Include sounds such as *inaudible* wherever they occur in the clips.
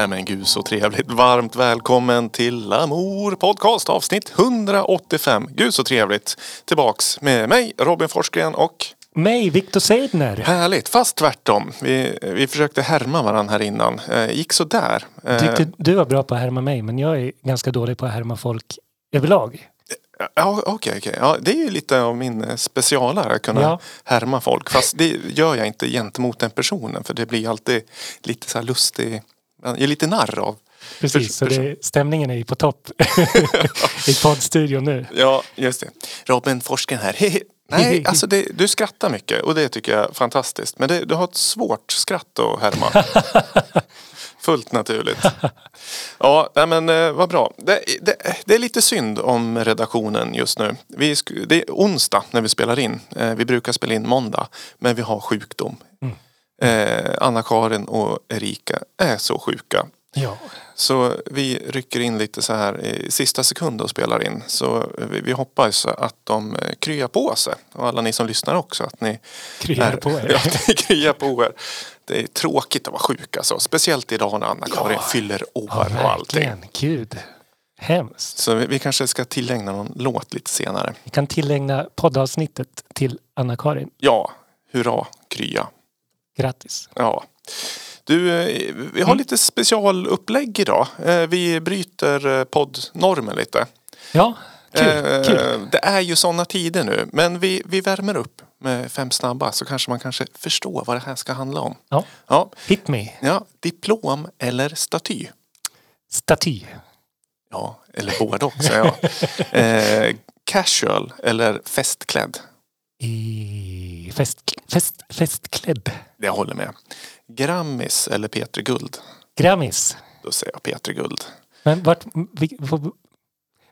Nej men gud så trevligt. Varmt välkommen till Amour Podcast avsnitt 185. Gud så trevligt. Tillbaks med mig Robin Forsgren och Mig, Viktor Seidner. Härligt, fast tvärtom. Vi, vi försökte härma varandra här innan. Eh, gick så där. Eh, Tyckte du var bra på att härma mig men jag är ganska dålig på att härma folk överlag. Ja, okej, okej. Ja, det är ju lite av min specialare att kunna Ja. härma folk. Fast det gör jag inte gentemot den personen för det blir alltid lite så här lustig. Jag är lite narr av. Precis, så det, stämningen är ju på topp *laughs* i poddstudion nu. Ja, just det. Robin Forsgren här. Hehe. Nej, alltså det, du skrattar mycket och det tycker jag är fantastiskt. Men det, du har ett svårt skratt att härma. *laughs* Fullt naturligt. Ja, men eh, vad bra. Det, det, det är lite synd om redaktionen just nu. Vi, det är onsdag när vi spelar in. Eh, Vi brukar spela in måndag. Men vi har sjukdom. Eh, Anna-Karin och Erika är så sjuka. Ja, Så vi rycker in lite så här i sista sekund och spelar in. Så vi, vi hoppas att de eh, kryar på sig. Och alla ni som lyssnar också. Att ni kryar är- på er. *laughs* Ja, ni kryar på er. Det är tråkigt att vara sjuk alltså. Speciellt idag när Anna-Karin Ja. fyller år ja och allting. Gud. Hemskt. Så vi, vi kanske ska tillägna någon låt lite senare. Vi kan tillägna poddavsnittet till Anna-Karin. Ja, hurra, krya. Grattis. Ja. Du, eh, vi har lite specialupplägg idag. Eh, Vi bryter eh, poddnormen lite. Ja, kul. Eh, kul. Det är ju sådana tider nu. Men vi, vi värmer upp med fem snabba så kanske man kanske förstår vad det här ska handla om. Ja, Ja, hit me. ja diplom eller staty? Staty. Ja, eller både också. Ja. *laughs* Eh, casual eller festklädd? I fest, fest, festklädd. Det jag håller med. Grammis eller Petri Guld? Grammis. Då säger jag Petri Guld. Men vart, vi, på,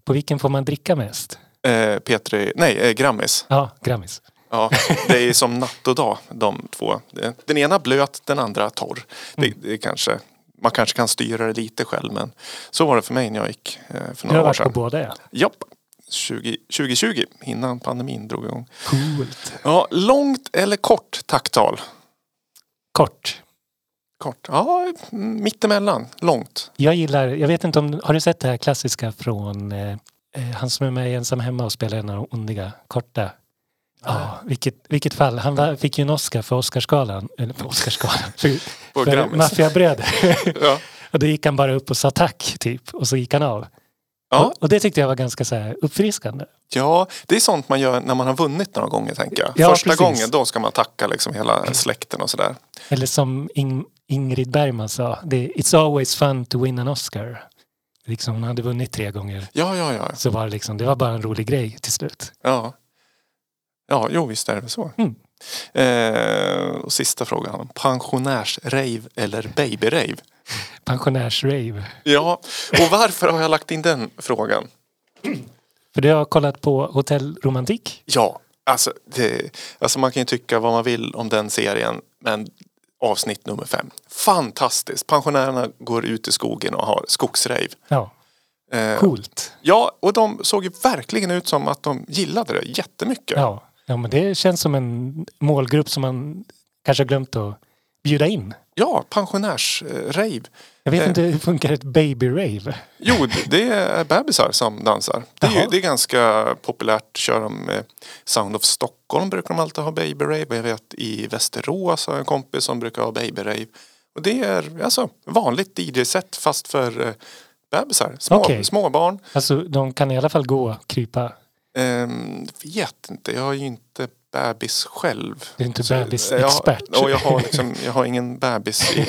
på vilken får man dricka mest? Eh, Petri, nej, eh, Grammis. Ja, Grammis. Ja, det är som natt och dag de två. Den ena blöt, den andra torr. Det, det är kanske, man kanske kan styra det lite själv men så var det för mig när jag gick eh, för Du har några år varit på sedan. båda ja. Japp, 20, 2020 innan pandemin drog igång. Coolt. Ja, långt eller kort tacktal? Kort. Kort, ja mittemellan, långt. Jag gillar, jag vet inte om, har du sett det här klassiska från eh, eh, han som är med i Ensam hemma och spelar en av de ondiga, korta? Ja, vilket, vilket fall. Han var, fick ju en Oscar för Oscarsgalan, eller för Oscarsgalan, för, för. Maffiabröder. Ja. *laughs* och då gick han bara upp och sa tack typ och så gick han av. Ja, Och, det tyckte jag var ganska så här uppfriskande. ja, det är sånt man gör när man har vunnit några gånger tänker jag. Ja, Första precis. gången då ska man tacka liksom hela släkten och sådär. Eller som Ing, Ingrid Bergman sa, det, it's always fun to win an Oscar. Liksom hon hade vunnit tre gånger. Ja, ja, ja. Så var det liksom, det var bara en rolig grej till slut. Ja, ja jo visst är det väl så. Mm. Eh, och sista frågan. Pensionärsrave eller babyrave? Pensionärsrave. Ja, och varför har jag lagt in den frågan? För du har kollat på Hotell Romantik. Ja, alltså, det, alltså man kan ju tycka vad man vill om den serien. Men avsnitt nummer fem. Fantastiskt! Pensionärerna går ut i skogen och har skogsrave. Ja, Eh, coolt. Ja, och de såg ju verkligen ut som att de gillade det jättemycket. Ja. ja, men det känns som en målgrupp som man kanske har glömt att bjuda in. Ja, pensionärsrave. Jag vet Eh. inte hur funkar ett baby-rave? Jo, det- är bebisar som dansar. Det är, ju, det är ganska populärt. Kör de Sound of Stockholm brukar de alltid ha baby rave. Och jag vet i Västerås har jag en kompis som brukar ha baby rave. Och det är alltså vanligt DJ-set fast för eh, bebisar. Små, Okej. Småbarn. Alltså de kan i alla fall gå krypa. Ehm, vet inte, jag är ju inte bebis själv. Du är inte bebisexpert. Jag, och jag har, liksom, jag har ingen bebis i,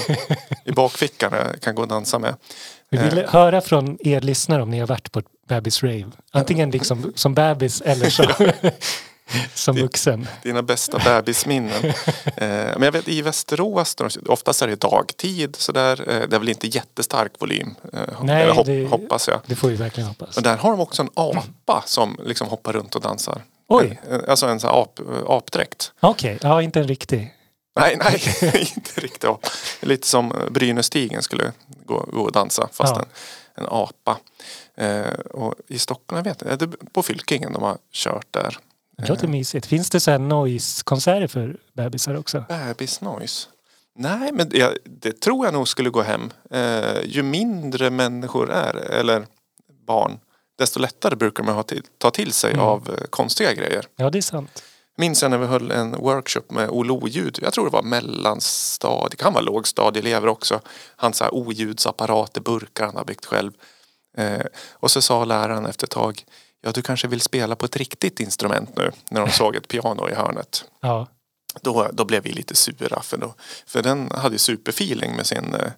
i bakfickan jag kan gå och dansa med. Vi vill Eh. höra från er lyssnare om ni har varit på ett bebis-rave. Antingen liksom som bebis eller så, som *laughs* vuxen. Dina bästa bebisminnen. *laughs* eh, men jag vet i Västerås, oftast är det dagtid sådär. Eh, det är väl inte jättestark volym. Eh, Nej, hop, det- hoppas jag. Det får vi verkligen hoppas. Men där har de också en apa som liksom hoppar runt och dansar. Oj, Eh, Alltså en sån här ap, apdräkt. okej. Ja, inte en riktig. Nej, nej, *laughs* inte riktigt. Lite som Brynästigen skulle gå, gå och dansa fast Ja. en, en apa. Eh, och i Stockholm, jag vet inte, på Fylkingen de har kört där. Det låter mysigt. Finns det så här noise-konserter för bebisar också? Bebis noise. Nej, men det, det tror jag nog skulle gå hem. Eh, ju mindre människor är, eller barn, desto lättare brukar man ha till, ta till sig Mm. av eh, konstiga grejer. Ja, det är sant. Minns jag när vi höll en workshop med Olle Oljud. Jag tror det var mellanstadie, det kan vara lågstadieelever också. Han så här oljudsapparater, burkar han har byggt själv. Eh, och så sa läraren efter ett tag, ja du kanske vill spela på ett riktigt instrument nu. När de såg ett piano i hörnet. *laughs* Ja, Då, då blev vi lite sura för, då, för den hade superfeeling med sin eh,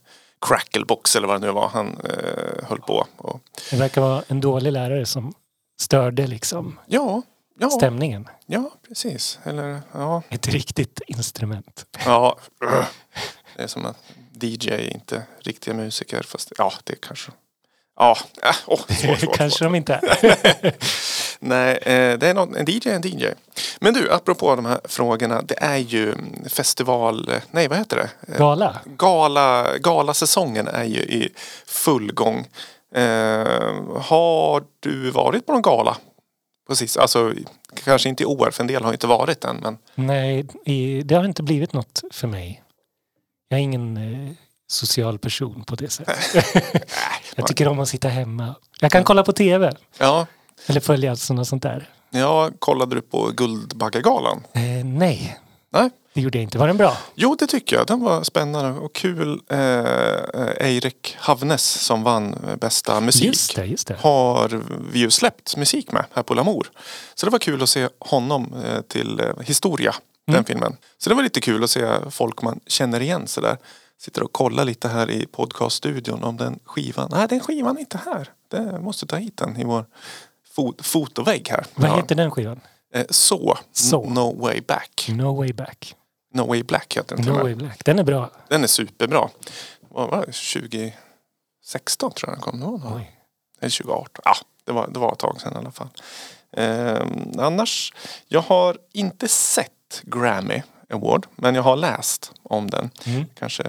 cracklebox eller vad det nu var han eh, höll på. Och, det verkar vara en dålig lärare som störde liksom ja, ja, stämningen. ja, precis. Eller ja, Ett riktigt instrument. ja. Det är som att DJ är inte riktiga musiker. Fast ja, det kanske. Ja, *laughs* svårt, Kanske svårt. de inte är. *laughs* Nej, eh, det är någon, en DJ en DJ. Men du, apropå de här frågorna. Det är ju festival, eh, nej vad heter det? Eh, Gala. Gala, galasäsongen är ju i full gång. Eh, har du varit på någon gala? Precis, alltså kanske inte i år för en del har inte varit än men Nej, det har inte blivit något för mig. Jag är ingen social person på det sättet. *laughs* *laughs* jag tycker om att sitta hemma. Jag kan kolla på tv. ja, Eller följa sådana sånt där. ja, kollade du på Guldbaggegalan? Eh, nej, Nej? det gjorde jag inte. Var den bra? Jo, det tycker jag. Den var spännande och kul. Eh, eh, Eirik Havnes som vann eh, bästa musik. Just det, just det. har vi ju släppt musik med här på Lamour. Så det var kul att se honom eh, till Historia, den Mm. filmen. Så det var lite kul att se folk man känner igen sådär. Sitter och kollar lite här i podcaststudion om den skivan. Nej, den skivan är inte här. Det måste ta hit den i vår fot fotovägg här. Vad Ja. heter den skivan? Eh, så. Så. No Way Back. No way back. No Way Black heter den No way black. Den är bra. Den är superbra. Vad var det? 2016 tror jag den kom. Det var. Eller 2018. Ja, det var, det var ett tag sedan i alla fall. Ehm, annars, jag har inte sett Grammy Award. Men jag har läst om den. Mm. Kanske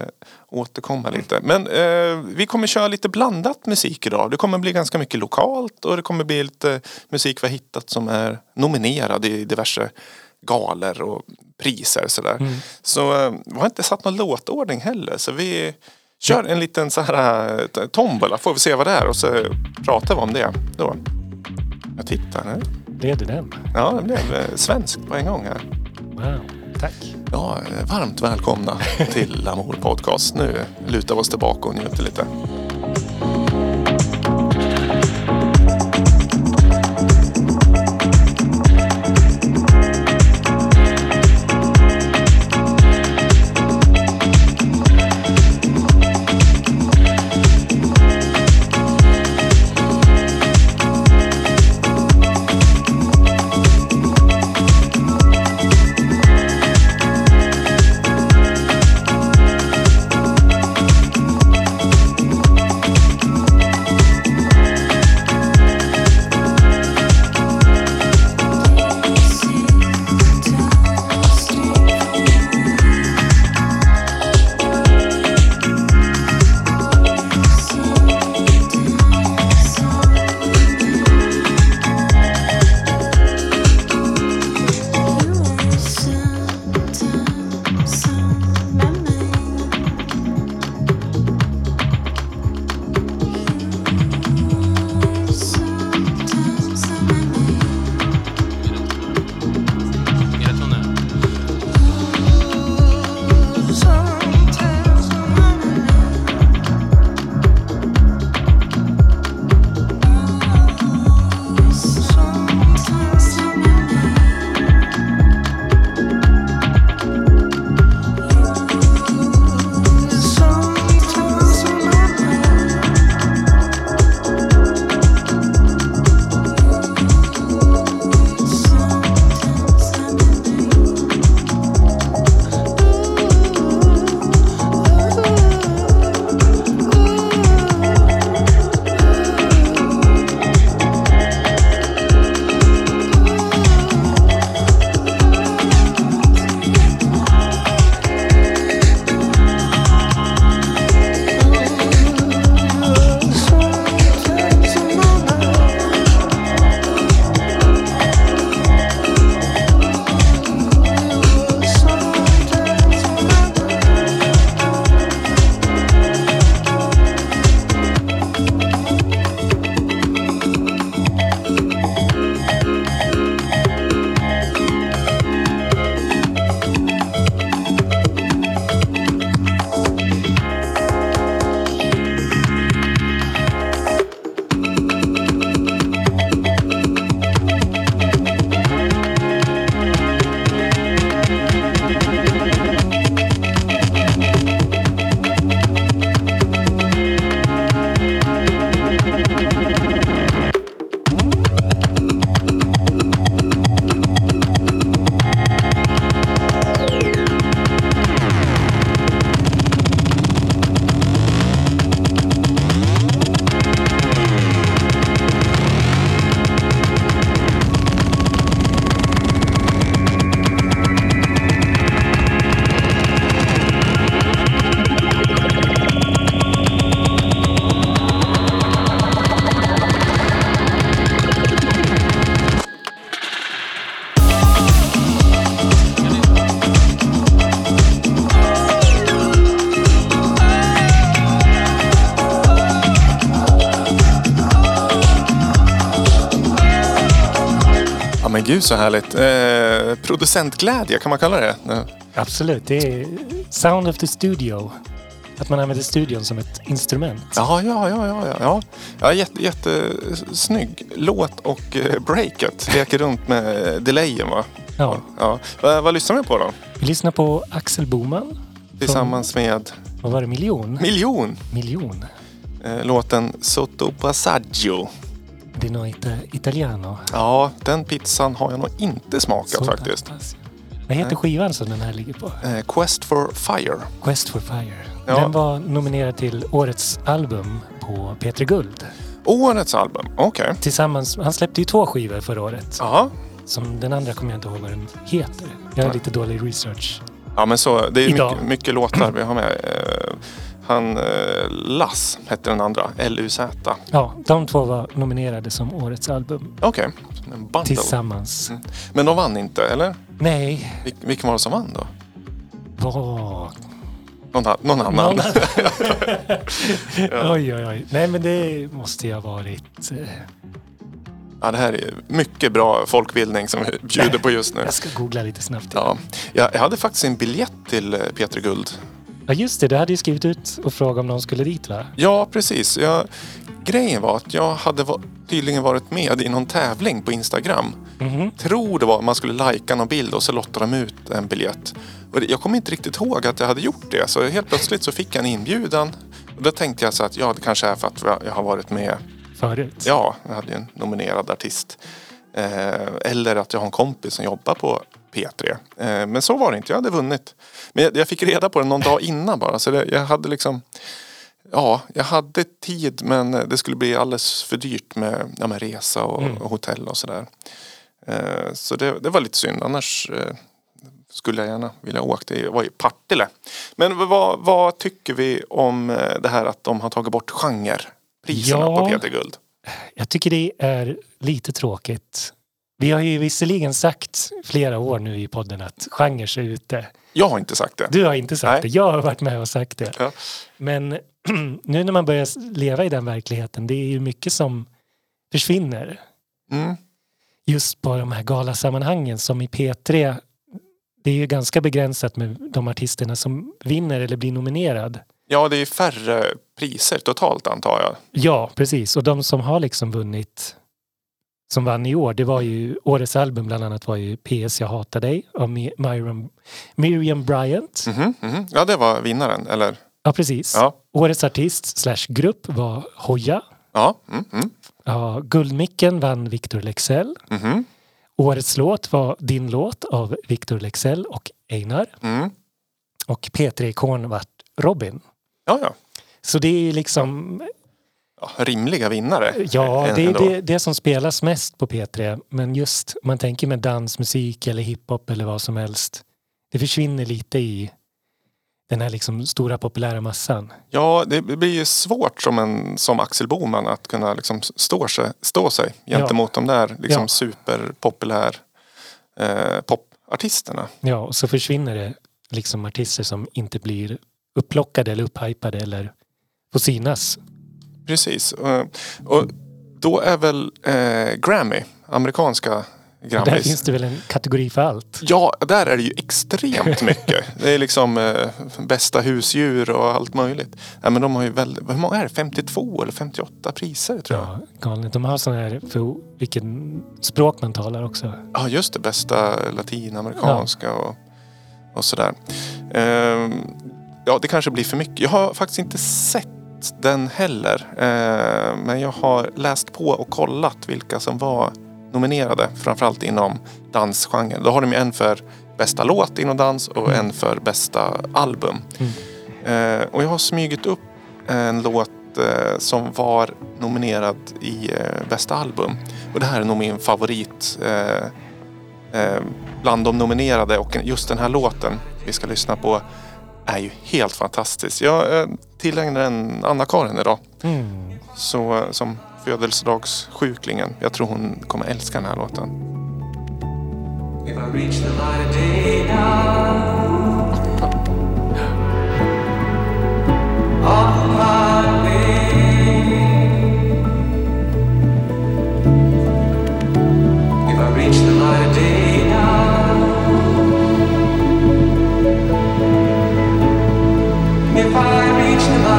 återkomma lite. Men eh, vi kommer köra lite blandat musik idag. Det kommer bli ganska mycket lokalt och det kommer bli lite musik vi har hittat som är nominerad i diverse galer och priser sådär. Mm. Så eh, vi har inte satt någon låtordning heller. Så vi kör en liten så här eh, tombola. Får vi se vad det är och så pratar vi om det då. Jag tittar nu. Blev det den? Ja, det blev eh, svenskt på en gång här. Wow, tack. Ja, varmt välkomna till Amor Podcast. Nu lutar vi oss tillbaka och njuter lite. Gud så härligt. Eh, producentglädje, kan man kalla det? Absolut, det är Sound of the Studio. Att man använder studion som ett instrument. Ja, ja, ja, ja, ja. ja. ja jätte, jättesnygg låt och eh, breaket. Leker runt med eh, delayen va? Ja. Ja. Vad, vad lyssnar vi på då? Vi lyssnar på Axel Boman. Tillsammans med Vad var det? Miljon? Miljon. Miljon. Eh, låten Sotto Passaggio. Det är nog inte italiano. Ja, den pizzan har jag nog inte smakat Så faktiskt. pass. Vad heter skivan som den här ligger på? Eh, Quest for Fire. Quest for Fire. Ja. Den var nominerad till Årets album på P3 Guld. Årets album, okej. Tillsammans, han släppte ju två skivor förra året. Ja. Som den andra kommer jag inte ihåg vad den heter. Jag har lite dålig research. ja, men så det är mycket, mycket låtar vi har med. Han, eh, Lass hette den andra, L-U-Z. Ja, de två var nominerade som Årets album Okej, en bundle. tillsammans. Mm. Men de vann inte, eller? Nej, Vil- vilken var det som vann då? vad... Någon, någon annan? Någon *laughs* oj, oj, oj. Nej, men det måste ju ha varit... eh, Ja, det här är mycket bra folkbildning som vi bjuder på just nu. *laughs* Jag ska googla lite snabbt. Ja, jag, jag hade faktiskt en biljett till eh, Peter Guld. Ja, just det. Du hade ju skrivit ut och frågat om någon skulle dit, va? Ja, precis. Jag, grejen var att jag hade va- tydligen varit med i någon tävling på Instagram. Mhm. Tror det var att man skulle lajka någon bild och så lottade de ut en biljett. Och jag kommer inte riktigt ihåg att jag hade gjort det. Så helt plötsligt så fick jag en inbjudan. Och då tänkte jag så att ja, det kanske är för att jag har varit med Förut. Ja, jag hade ju en nominerad artist. Eh, eller att jag har en kompis som jobbar på P3. Eh, men så var det inte, jag hade vunnit. Men jag, fick reda på det någon dag innan bara. Så det, jag hade liksom... Ja, jag hade tid men det skulle bli alldeles för dyrt med, ja, med resa och, Mm. hotell och sådär. Eh, så det, det var lite synd. Annars eh, skulle jag gärna vilja åka. Det var i Partille. Men vad, vad tycker vi om det här att de har tagit bort genrepriserna Ja. på Peter Guld? Jag tycker det är lite tråkigt. Vi har ju visserligen sagt flera år nu i podden att genrer är ute. Jag har inte sagt det. Du har inte sagt Nej. det, jag har varit med och sagt det. Ja. Men *clears throat* nu när man börjar leva i den verkligheten, det är ju mycket som försvinner. Mm. Just på de här galasammanhangen som i P3. Det är ju ganska begränsat med de artisterna som vinner eller blir nominerad. Ja, det är färre priser totalt antar jag. Ja, precis. Och de som har liksom vunnit som vann i år, det var ju årets album bland annat var ju PS Jag hatar dig av Mi- Miriam, Bryant. Mhm, mhm. Ja, det var vinnaren, eller? Ja, precis. Ja. Årets artist slash grupp var Hoja. Ja. Mm, mm, Ja, Guldmicken vann Victor Lexell. mhm, Årets låt var Din låt av Victor Lexell och Einar. mm. Och P3-ikon vart Robin. Ja, ja. Så det är liksom. Rimliga vinnare. ja det är det, det som spelas mest på P3. Men just, man tänker med dansmusik eller hiphop eller vad som helst. Det försvinner lite i den här liksom stora populära massan. Ja, det blir ju svårt som, en, som Axel Boman att kunna liksom stå, sig, stå sig gentemot de där liksom Ja. superpopulär eh, popartisterna. Ja, och så försvinner det liksom artister som inte blir upplockade eller upphypade eller får synas. Precis. Eh, Och då är väl eh, Grammy, amerikanska Och där Grammys. finns det väl en kategori för allt. Ja, där är det ju extremt *laughs* mycket. Det är liksom eh, bästa husdjur och allt möjligt. Ja, men de har ju väldigt, hur många är det? 52 eller 58 priser tror jag. Ja, galet. De har sådana här för vilken språk man talar också. Ja, just det. Bästa latinamerikanska och, och sådär. Ehm, ja, det kanske blir för mycket. Jag har faktiskt inte sett den heller. Ehm, men jag har läst på och kollat vilka som var nominerade. Framförallt inom dansgenren. Då har de ju en för bästa låt inom dans och Mm. en för bästa album. Mm. Ehm, och jag har smugit upp en låt eh, som var nominerad i eh, bästa album. Och det här är nog min favorit eh, eh, bland de nominerade och just den här låten vi ska lyssna på är ju helt fantastisk. Jag eh, tillägnar den Anna-Karin idag. Mm. Så, eh, som födelsedagssjuklingen. Jag tror hon kommer älska den här låten. If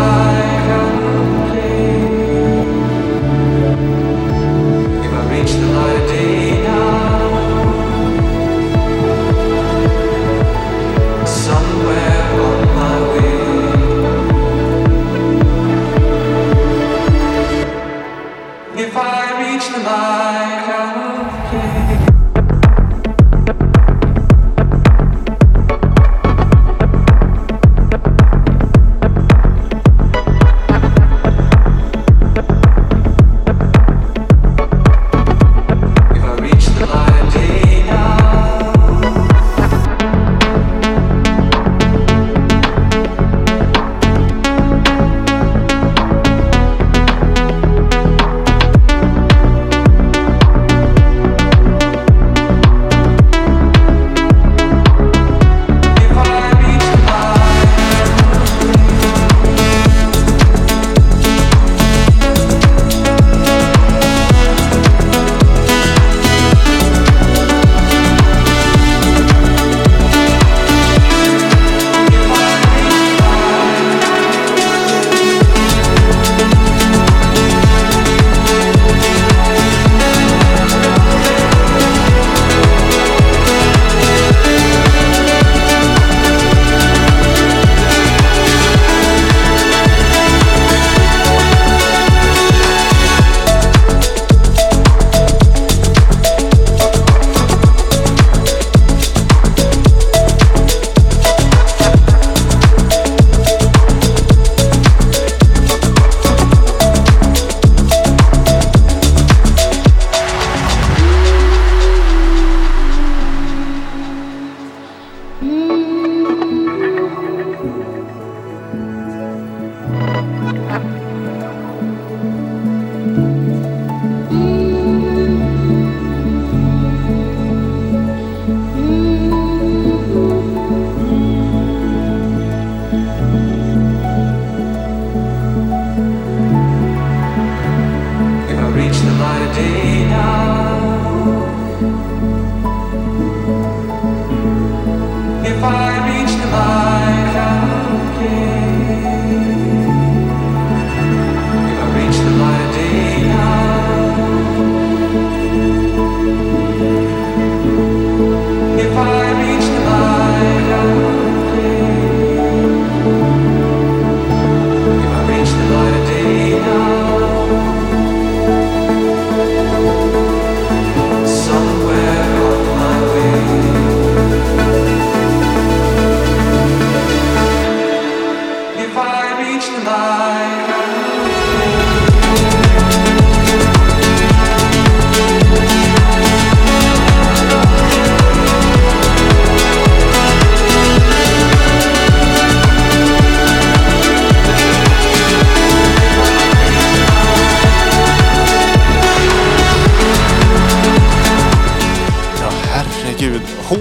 God.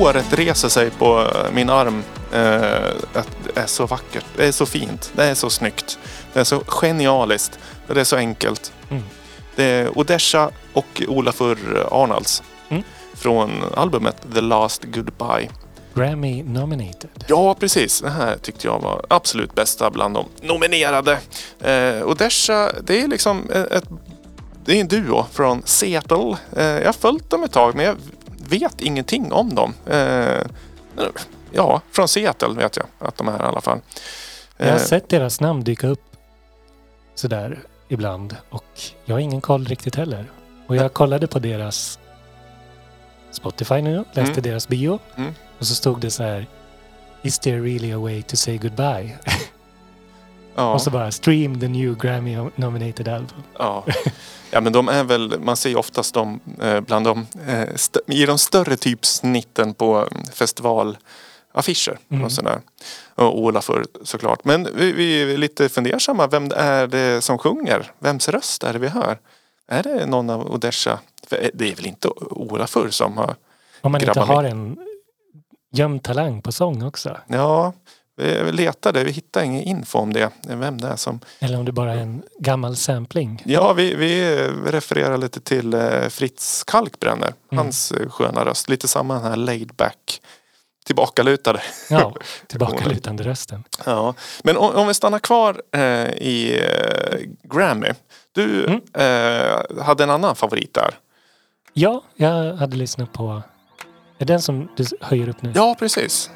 Håret reser sig på eh, min arm. Eh, det är så vackert. Det är så fint. Det är så snyggt. Det är så genialiskt. Det är så enkelt. Mm. Det är Odesha och Olafur Arnalds. Mm. Från albumet The Last Goodbye. Grammy nominated. Ja, precis. Det här tyckte jag var absolut bästa bland de nominerade. Eh, Odesha, det är liksom ett, det är en duo från Seattle. Eh, jag har följt dem ett tag men jag vet ingenting om dem. Eh, ja, från Seattle vet jag att de är i alla fall. Jag har Eh, sett deras namn dyka upp sådär ibland och jag har ingen koll riktigt heller. Och jag kollade på deras Spotify nu, läste Mm. deras bio Mm. och så stod det så här Is there really a way to say goodbye? *laughs* ja, Och så bara stream the new Grammy nominated album. ja. *laughs* ja, men de är väl, man ser ju oftast dem eh, bland de, eh, i de större typsnitten på mm, festivalaffischer Mm. och sådär. Och Olafur såklart. Men vi, vi är lite fundersamma. Vem är det som sjunger? Vems röst är det vi hör? Är det någon av Odesha? För det är väl inte Olafur som har... Om man inte har en gömd talang på sång också. Ja, Vi letade, vi hittade ingen info om det. Vem det är som... Eller om det bara är en gammal sampling. Ja, vi, vi refererar lite till eh, Fritz Kalkbrenner. Mm. Hans eh, sköna röst. Lite samma den här laid back. Tillbakalutade. Ja, *laughs* tillbakalutande rösten. Ja. Men om, om vi stannar kvar eh, i eh, Grammy. Du Mm. eh, hade en annan favorit där. Ja, jag hade lyssnat på... Är den som du höjer upp nu? Ja, precis.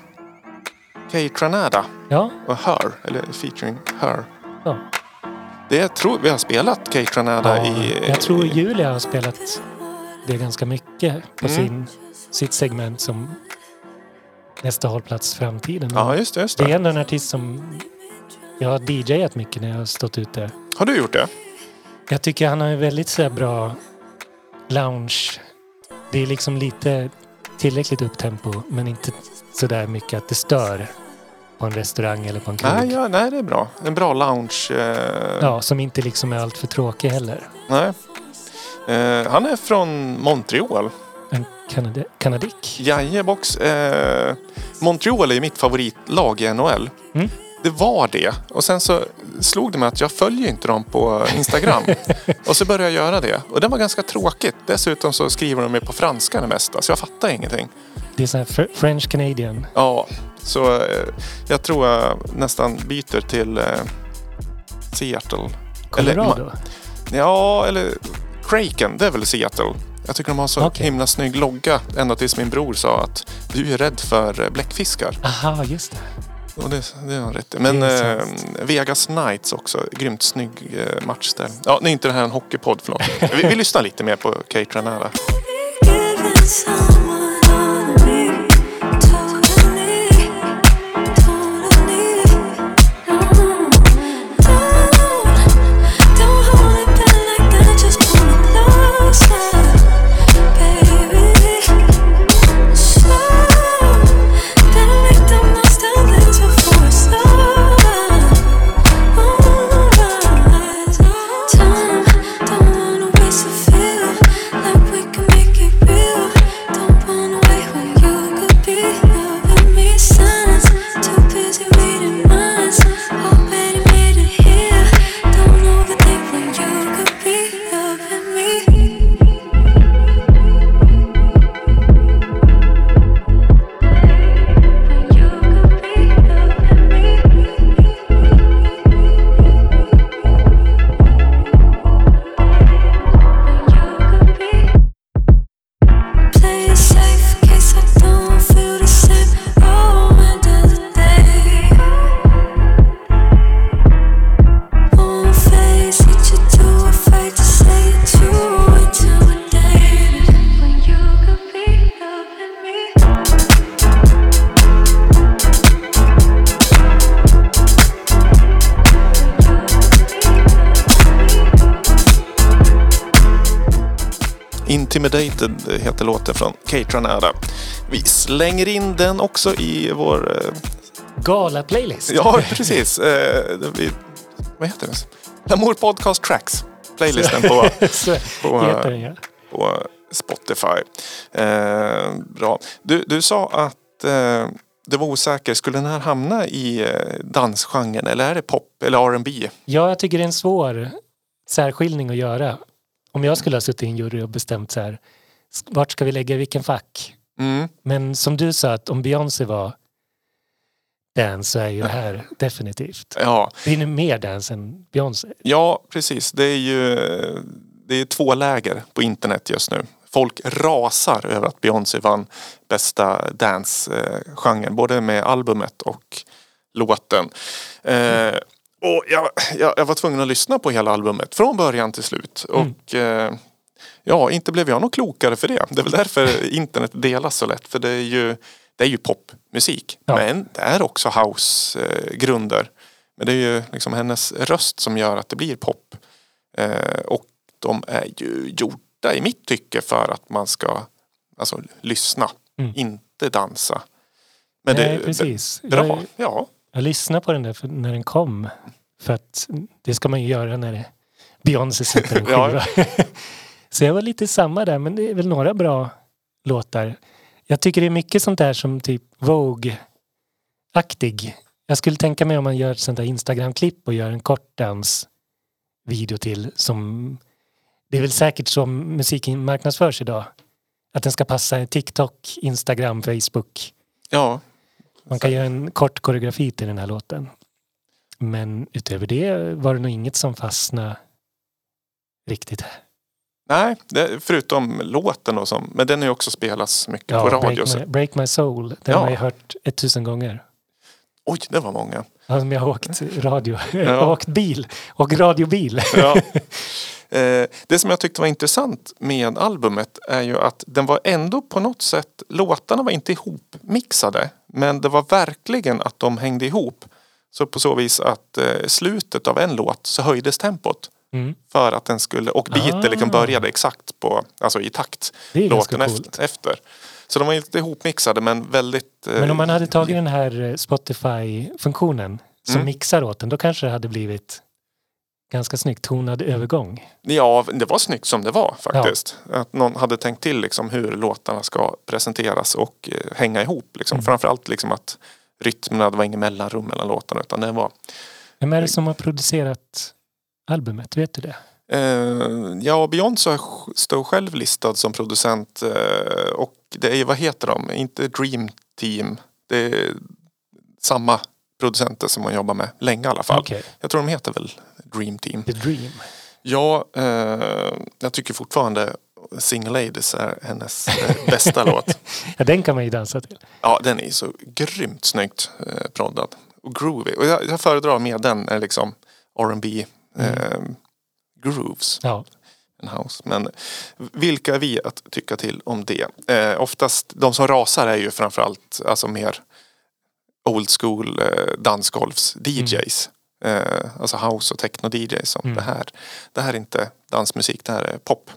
Kay Tranada Ja, och Her, eller featuring Her. ja. Det jag tror vi har spelat Kay Tranada ja. i... Jag tror Julia har spelat det ganska mycket på Mm. sin, sitt segment som nästa hållplats framtiden. Ja, just det. Just Det är det. ändå en artist som jag har DJat mycket när jag har stått ute. Har du gjort det? Jag tycker han har en väldigt så bra lounge. Det är liksom lite tillräckligt upptempo men inte sådär mycket att det stör på en restaurang eller på en krog. Nej, ja, nej, det är bra. En bra lounge. Eh, Ja, som inte liksom är allt för tråkig heller. nej. Eh, han är från Montreal. En kanade- kanadick. Jajebox. Eh, Montreal är ju mitt favoritlag i NHL. Mm. Det var det. Och sen så slog det mig att jag följer inte dem på Instagram. *laughs* och så började jag göra det. Och det var ganska tråkigt. Dessutom så skriver de ju på franska det mesta. Så jag fattar ingenting. Det är så här fr- French Canadian. Ja, så eh, jag tror jag nästan byter till eh, Seattle. Eller, Colorado. Ja, eller Kraken. Det är väl Seattle. Jag tycker de har så Okej. himla snygg logga. Ända tills min bror sa att du är rädd för eh, bläckfiskar. Aha, just det. Och det, det har han rätt i. Men eh. Vegas Knights också. Grymt snygg eh, match där. Ja, nu är inte det här en hockeypodd, förlåt. vi, vi lyssnar lite mer på Kate Ranara. Slänger in den också i vår... Eh, Gala-playlist. ja, precis. Eh, vi, vad heter det? Lamour Podcast Tracks. Playlisten på, *laughs* på, heter den ja. på Spotify. Eh, bra. Du, du sa att eh, det var osäker. Skulle den här hamna i eh, dansgenren eller är det pop eller R&B? Ja, jag tycker det är en svår särskiljning att göra. Om jag skulle ha suttit i en jury och bestämt så här, vart ska vi lägga vilken fack? Mm. Men som du sa, att om Beyoncé var dance så är ju det här *laughs* definitivt. Ja, Det är nu mer dance än Beyoncé. Ja, precis. Det är ju det är två läger på internet just nu. Folk rasar över att Beyoncé vann bästa dance-genren. Både med albumet och låten. Eh, och jag, jag, jag var tvungen att lyssna på hela albumet från början till slut. Mm. Och eh, ja, inte blev jag nog klokare för det. Det är väl därför internet delas så lätt. För det är ju, det är ju popmusik. Ja. Men det är också house-grunder. Men det är ju liksom hennes röst som gör att det blir pop. Eh, och de är ju gjorda i mitt tycke för att man ska alltså, lyssna, Mm. inte dansa. Men Nej, det, precis. Bra, Jag, ja. jag lyssnade på den där när den kom. För att det ska man ju göra när Beyoncé sätter en Ja. *laughs* så jag var lite samma där, men det är väl några bra låtar. Jag tycker det är mycket sånt där som typ Vogue-aktig Jag skulle tänka mig om man gör ett sånt där Instagram-klipp och gör en kort dansvideo till som... Det är väl säkert så musiken marknadsförs idag. Att den ska passa TikTok, Instagram, Facebook. Ja, Man kan göra en kort koreografi till den här låten. Men utöver det var det nog inget som fastnade riktigt. Nej, det, förutom låten och som, men den har ju också spelats mycket på radio. break, så- my, break My Soul, den Ja. har jag hört ett tusen gånger. Oj, det var många. Alltså, jag har åkt radio, *laughs* Ja. åkt bil och radiobil. Ja. *laughs* Eh, det som jag tyckte var intressant med albumet är ju att den var ändå på något sätt, låtarna var inte ihopmixade. Men det var verkligen att de hängde ihop. Så på så vis att eh, slutet av en låt så höjdes tempot. Mm. För att den skulle, och beaten liksom Ah. började exakt på, alltså i takt låten efter, efter. Så de var inte ihopmixade men väldigt... eh, Men om man hade tagit den här eh, Spotify-funktionen som Mm. mixar åt den, då kanske det hade blivit ganska snyggt tonad övergång. Ja, det var snyggt som det var faktiskt. Att någon hade tänkt till liksom hur låtarna ska presenteras och eh, hänga ihop. Liksom. Mm. Framförallt liksom att rytmerna, det var ingen mellanrum mellan låtarna utan det var Vem är det som har producerat albumet? Vet du det? eh, Ja, Beyoncé står själv listad som producent eh, och det är, vad heter de? Inte Dream Team. Det är samma producenter som hon jobbar med länge i alla fall. Okej, Jag tror de heter väl Dream Team. The Dream. Ja, eh, jag tycker fortfarande Single Ladies är hennes bästa *laughs* låt. Ja, den kan man ju dansa till. Ja, den är så grymt snyggt proddad. Och groovy. Och jag, jag föredrar mer den liksom R&B eh, grooves Ja, än house. Men vilka är vi att tycka till om det? Eh, oftast, de som rasar är ju framförallt alltså mer old school eh, dansgolvs-DJs. Eh, alltså house och techno-DJs som Mm. det här. Det här är inte dansmusik, det här är pop.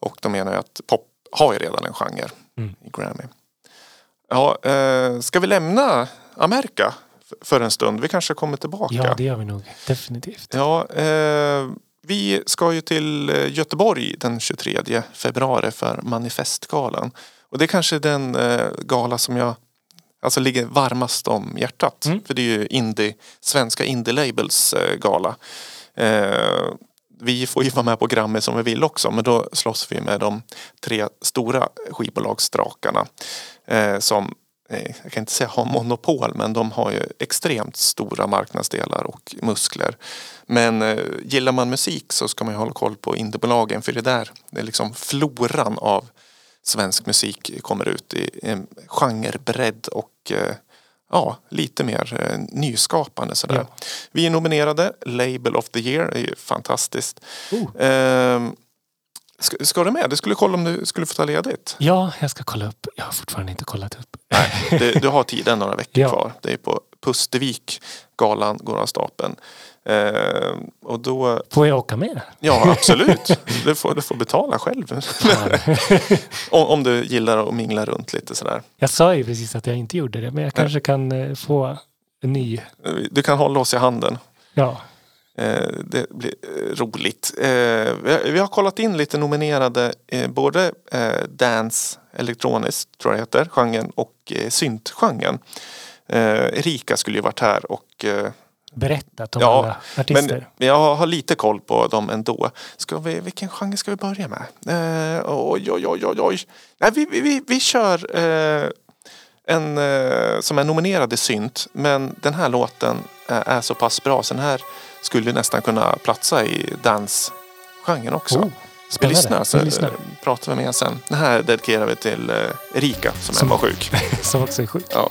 Och de menar ju att pop har ju redan en genre Mm. i Grammy. Ja, eh, ska vi lämna Amerika för en stund? Vi kanske kommer tillbaka. ja, det gör vi nog definitivt. Ja, eh, vi ska ju till eh, Göteborg den 23 februari för Manifestgalan. Och det är kanske den eh, gala som jag alltså ligger varmast om hjärtat. Mm. För det är ju indie, svenska indie-labels eh, gala. Eh, vi får ju vara med på Grammy som vi vill också men då slåss vi med de tre stora skivbolagsdrakarna. Eh, som, jag kan inte säga har monopol men de har ju extremt stora marknadsdelar och muskler. Men eh, gillar man musik så ska man ju hålla koll på indiebolagen för det där, det är liksom floran av svensk musik kommer ut i en genrebredd och eh, ja, lite mer eh, nyskapande sådär. Ja. Vi är nominerade, Label of the year är ju fantastiskt. Oh. Ska, ska du med? Du skulle kolla om du skulle få ta ledigt. Ja, jag ska kolla upp. Jag har fortfarande inte kollat upp. Du, du har tiden några veckor *laughs* Ja. kvar. Det är på Pustervik galan går av stapeln. Ehm, och då, Får jag åka med? ja absolut. Du får, du får betala själv. *laughs* om, om du gillar att mingla runt lite sådär. Jag sa ju precis att jag inte gjorde det, men jag kanske kan eh, få en ny. Du kan hålla oss i handen. Ja, Eh, det blir eh, roligt. Eh, vi, har, kollat in lite nominerade eh, både eh, dance, elektroniskt tror jag heter, genren och eh, syntgenren. Eh, Erika skulle ju varit här och eh, berättat om Ja, alla artister. men jag har lite koll på dem ändå. Ska vi, vilken genre ska vi börja med? Eh, oj, oj, oj, oj, oj. Nej, vi, vi, vi, vi kör eh, en eh, som är nominerad i synt. Men den här låten eh, är så pass bra så den här skulle nästan kunna platsa i dansgenren också. Oh, vi lyssnar så Vi lyssnar. eh, pratar vi mer sen. Den här dedikerar vi till eh, Erika som, Som- är sjuk. *laughs* Som också är sjuk. Ja.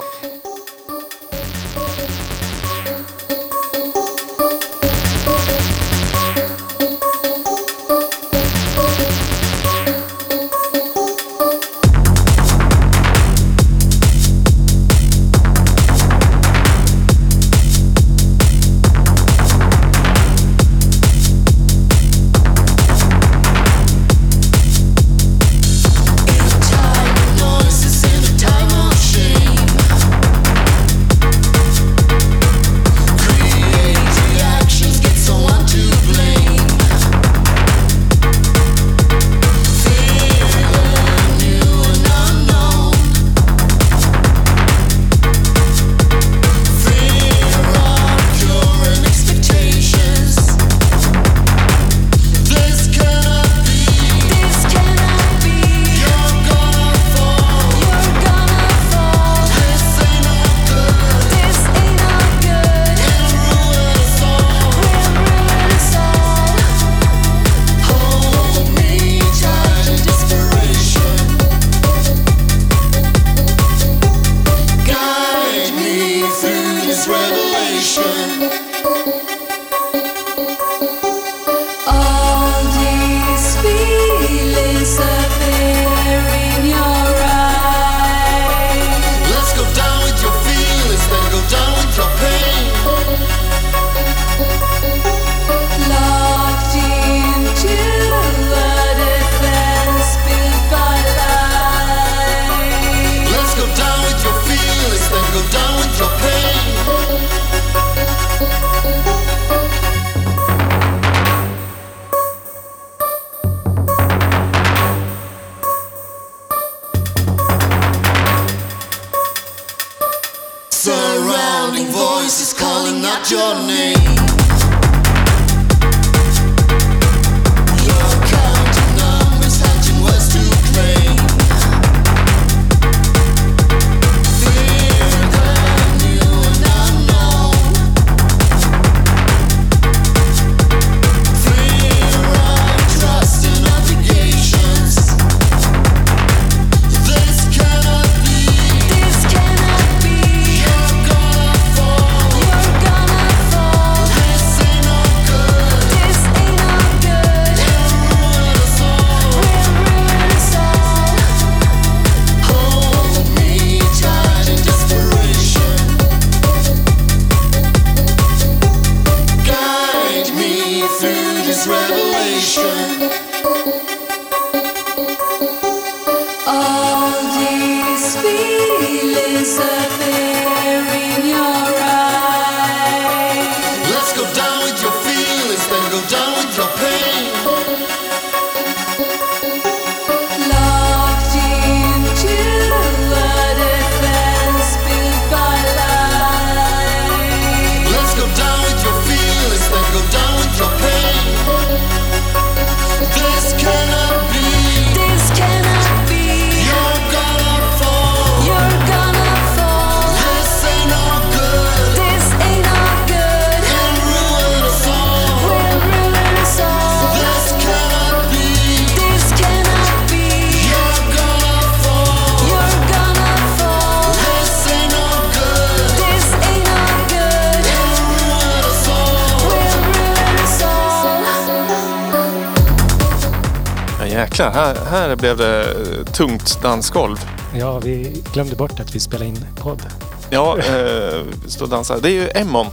Blev det eh, tungt dansgolv. Ja, vi glömde bort att vi spelade in podd. Ja, eh, stå och dansa. Det är ju Emmon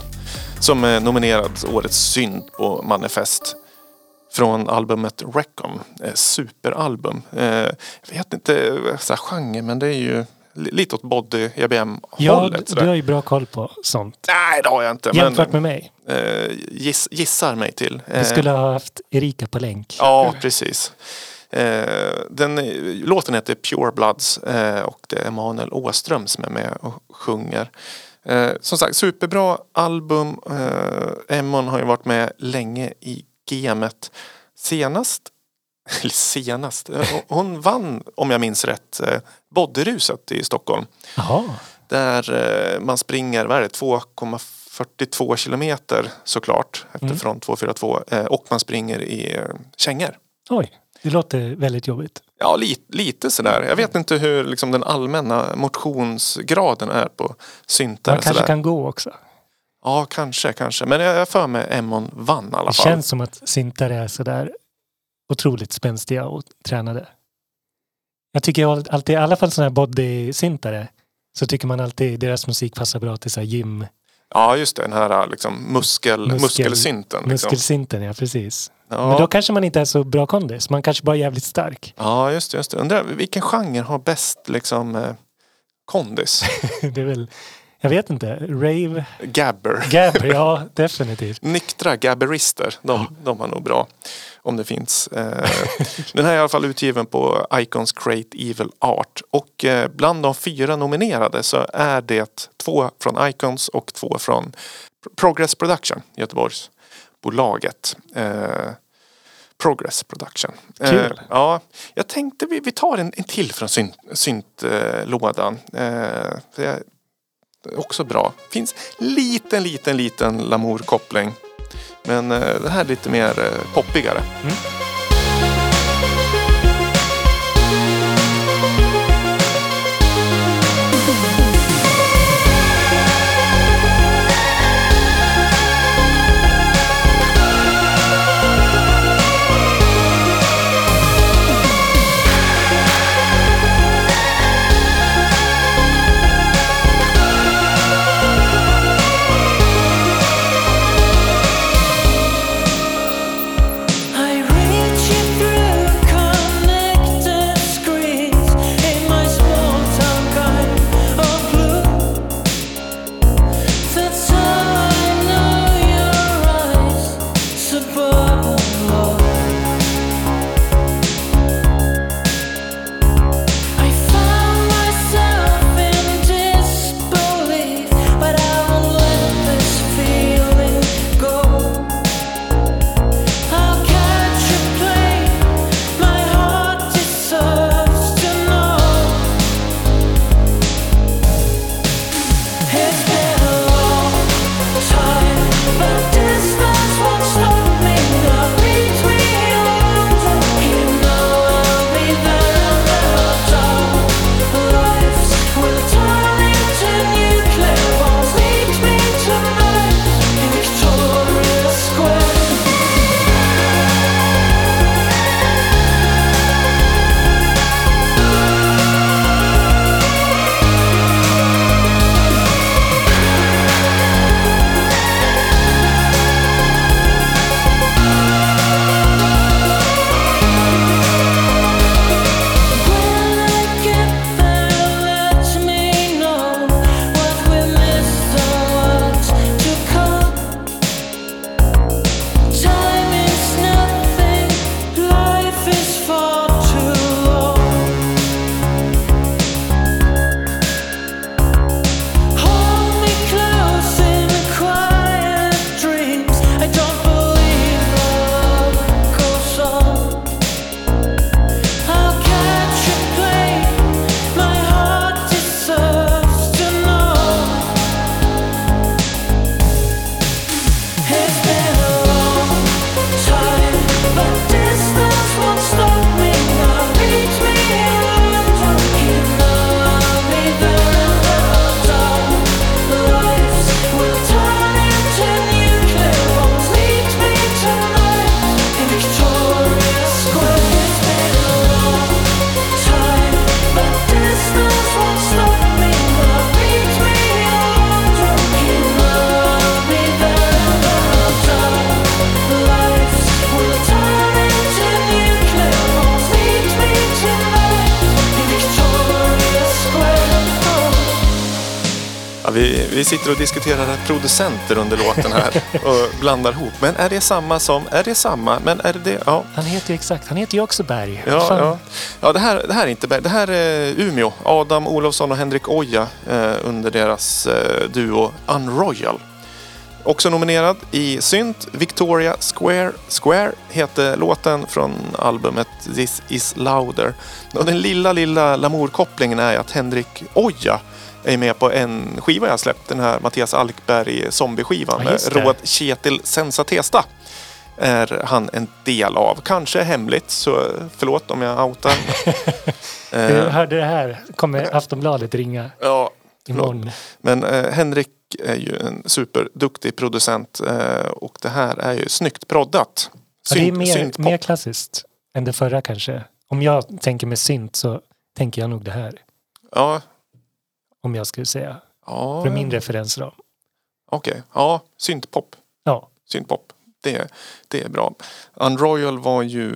som är nominerad Årets synd på Manifest. Från albumet Recom. Eh, superalbum. Eh, jag vet inte så här, genre men det är ju li- lite åt body EBM Ja, hållet. du har ju bra koll på sånt. Nej det har jag inte. Jämfört men, med mig. eh, giss, gissar mig till. Du skulle ha haft Erika på länk. Ja, precis. Eh, den, låten heter Pure Bloods eh, och det är Emanuel Åström som är med och sjunger. Eh, som sagt, superbra album. Emmon har ju varit med länge i gamet. Senast, *laughs* eller senast, hon vann om jag minns rätt Bodyruset i Stockholm. Jaha. Där man springer, vad är det, 2,42 kilometer såklart efter front 242 eh, och man springer i kängor. Oj, det låter väldigt jobbigt. Ja, lite, lite sådär. Jag vet inte hur liksom, den allmänna motionsgraden är på syntar. Man kanske sådär. kan gå också. Ja, kanske, kanske. Men jag har för mig Emmon vann i alla Det fall. känns som att syntare är sådär otroligt spänstiga och tränade. Jag tycker alltid, i alla fall sådana här body-syntare, så tycker man alltid deras musik passar bra till så här gym, Ja, just det. Den här liksom, muskel, Muskel- muskelsynten. Liksom. muskelsynten, ja precis. Ja. Men då kanske man inte är så bra kondis, man kanske bara är jävligt stark. ja, just det. Just det. Undrar vilken genre har bäst liksom, eh, kondis? *laughs* det är väl, jag vet inte, rave, Gabber. gabber, ja *laughs* definitivt. Nyktra gabberister, de, de har nog bra. Om det finns. Eh, Den här är i alla fall utgiven på Icons Create Evil Art. Och eh, bland de fyra nominerade så är det två från Icons och två från Progress Production, Göteborgsbolaget. Progress Production. Kul. Eh, ja, jag tänkte vi, vi tar en, en till från synt, syntlådan. Eh, det är också bra. Finns liten, liten, liten Lamour-koppling. Men eh, det här är lite mer eh, poppigare. I sitter och diskuterar producenter under låten här och blandar ihop. Men är det samma som... Är det samma? Men är det det? Ja. Han heter ju exakt, han heter ju också Berg. Ja, Fan. ja. ja det, här, det här är inte Berg. Det här är Umeå. Adam Olofsson och Henrik Oja eh, under deras eh, duo Unroyal. Också nominerad i synt. Victoria Square. Square heter låten från albumet This is louder. Och den lilla, lilla Lamour-kopplingen är att Henrik Oja är med på en skiva jag släppt. Den här Mattias Alkberg zombie-skivan Ja, med. Råd Kjetil Sensatesta är han en del av. Kanske hemligt, så förlåt om jag outar. Jag *laughs* eh, hörde det här, kommer Aftonbladet ringa ja, imorgon. men eh, Henrik är ju en superduktig producent eh, och det här är ju snyggt proddat. Ja, det är Synt- mer, mer klassiskt än det förra kanske. Om jag tänker med synt så tänker jag nog det här. Ja, Om jag skulle säga. ja För min referensram. okej. Ja, syntpop. Ja, Syntpop. Det, det är bra. Unroyal var ju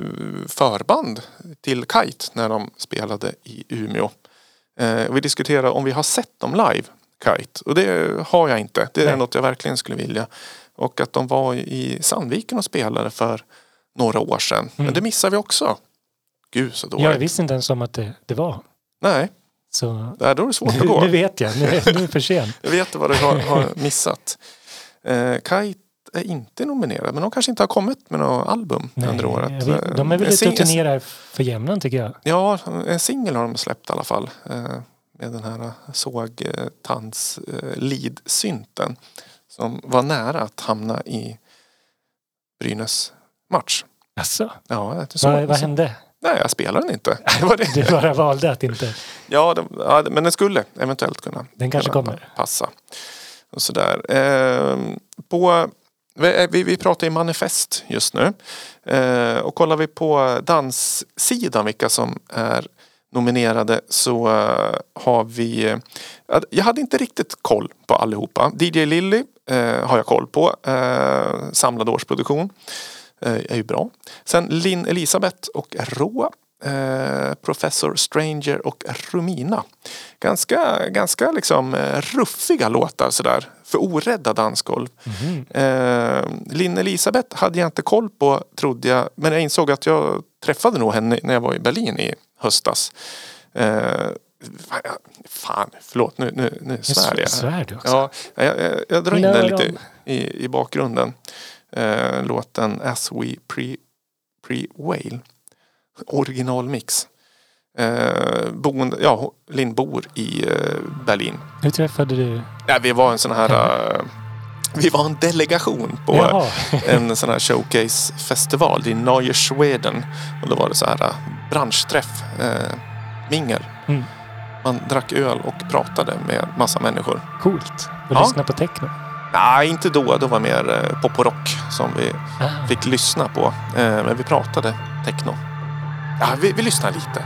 förband till Kite när de spelade i Umeå. Eh, vi diskuterade om vi har sett dem live, Kite. Och det har jag inte. Det är Nej. något jag verkligen skulle vilja. Och att de var i Sandviken och spelade för några år sedan. Men Mm. det missar vi också. Gud så dåligt. jag visste inte ens om att det, det var. Nej, Så där då är det svårt att nu, gå. nu vet jag, nu, nu är det för sent. *laughs* Jag vet vad du har, har missat. Eh, Kite är inte nominerad men de kanske inte har kommit med något album Nej, under året. vet, de är väl En ute och turnerar för jämnan tycker jag. Ja, en singel har de släppt i alla fall. Eh, med den här sågtands eh, lead-synten. Som var nära att hamna i Brynäs match. Alltså, Ja, så, vad, vad hände? Nej, jag spelar den inte. *laughs* Det var det. Du bara valde att inte. Ja, det, ja, men den skulle eventuellt kunna Den kanske kunna kommer. passa. Och sådär. Eh, på, vi, vi, pratar i manifest just nu. Eh, och kollar vi på danssidan vilka som är nominerade så eh, har vi... jag hade inte riktigt koll på allihopa. DJ Lilly eh, har jag koll på. Eh, samlad årsproduktion. Eh, är ju bra. Sen Linn Elisabeth och Roa. Eh, Professor Stranger och Rumina. Ganska, ganska liksom eh, ruffiga låtar sådär. För orädda dansgolv. Eh, Linn Elisabeth hade jag inte koll på trodde jag. Men jag insåg att jag träffade nog henne när jag var i Berlin i höstas. Eh, fan, förlåt nu, nu, nu svär jag. Svär du också? Ja, jag, jag, jag drar in den lite i, i bakgrunden. Eh, låten As We Pre, Pre Whale. Originalmix. Eh, boende, ja, Linn bor i eh, Berlin. Hur träffade du? Ja, vi var en sån här... eh, *laughs* vi var en delegation på Jaha. en sån här showcase-festival i Neue Schweden. Och då var det så här eh, branschträff, eh, mingel. Mm. Man drack öl och pratade med massa människor. Coolt. Och Ja. lyssna på techno. Nej, inte då. Då var mer eh, pop och rock som vi Ah. fick lyssna på. Eh, men vi pratade techno. Ja, vi, vi lyssnar lite.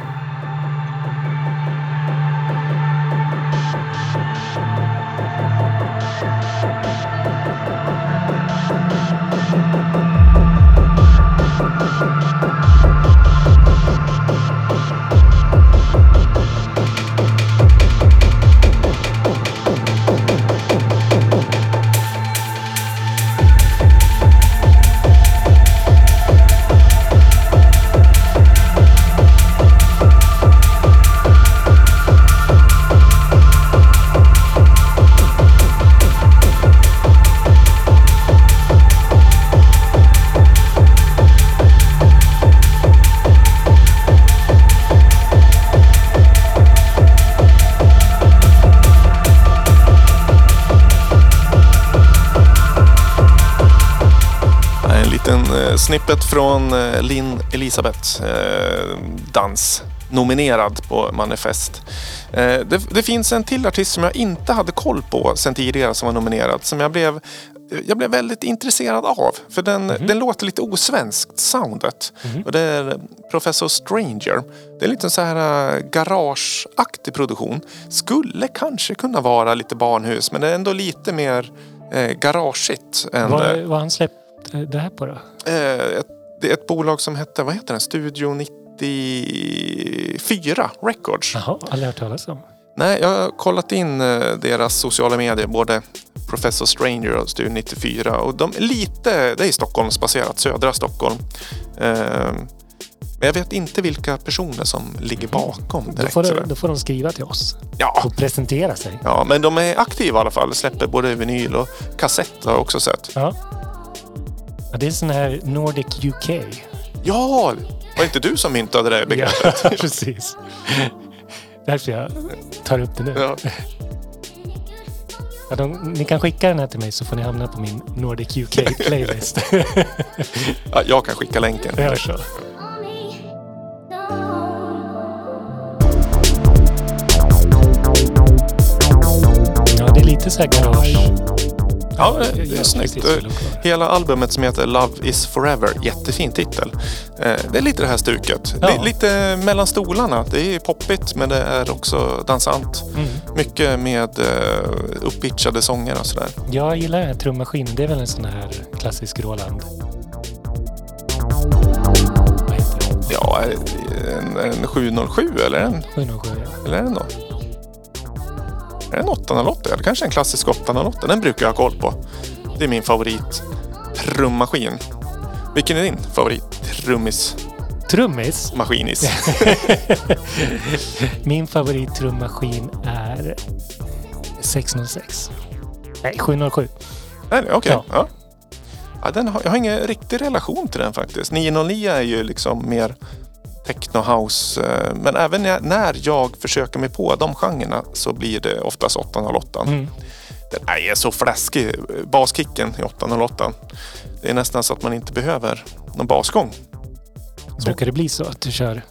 Snippet från eh, Linn Elisabeth eh, dans nominerad på Manifest. Eh, det, det finns en till artist som jag inte hade koll på sen tidigare som var nominerad som jag blev jag blev väldigt intresserad av. För den, den låter lite osvenskt, soundet. Och det är Professor Stranger. Det är lite så här garageaktig produktion. Skulle kanske kunna vara lite barnhus men det är ändå lite mer eh, garageigt. Än, Vad vad har han släppt det här på då? Eh, ett, ett bolag som hette, vad heter den? Studio 94 Records. Jaha, aldrig hört talas om. Nej, jag har kollat in eh, deras sociala medier, både Professor Stranger och Studio 94. Och de är lite, det är Stockholmsbaserat, södra Stockholm. Eh, Men jag vet inte vilka personer som ligger bakom Då direkt. får, sådär. de, då får de skriva till oss Ja, och presentera sig. ja, men de är aktiva i alla fall. Släpper både vinyl och kassett har jag också sett. Ja. Ja det är sån här Nordic UK. Ja, var inte du som myntade det begreppet? Ja, *laughs* precis. Därför jag tar upp det nu. Ja. Ja, de, ni kan skicka den här till mig så får ni hamna på min Nordic UK playlist. *laughs* Ja, jag kan skicka länken. Gör så. Ja, det är lite så här garage. Ja, det är snyggt. det. Hela albumet som heter Love is forever, jättefin titel. Eh, Det är lite det här stuket. Ja. Li- Lite mellan stolarna. Det är poppigt men det är också dansant. Mm. Mycket med eh, uppitchade sånger och sådär. Jag gillar trummaskinen. Det är väl en sån här klassisk Roland. Ja, en, en 707 eller en, 707 ja. eller en då? Är det en 808? Eller kanske en klassisk 808? Den brukar jag ha koll på. Det är min favorit trummaskin. Vilken är din favorit trummis Trummis. maskinis? *laughs* Min favorit trummaskin är 606. Nej, 707. Är det? Okej. Ja. Ja. Ja, den har, jag har ingen riktig relation till den faktiskt. 909 är ju liksom mer techno house. eh, Men även när, jag försöker mig på de genrerna så blir det oftast 808. Mm. Den är så fläskig. Baskicken i 808. Det är nästan så att man inte behöver någon basgång. Brukar det bli så att du kör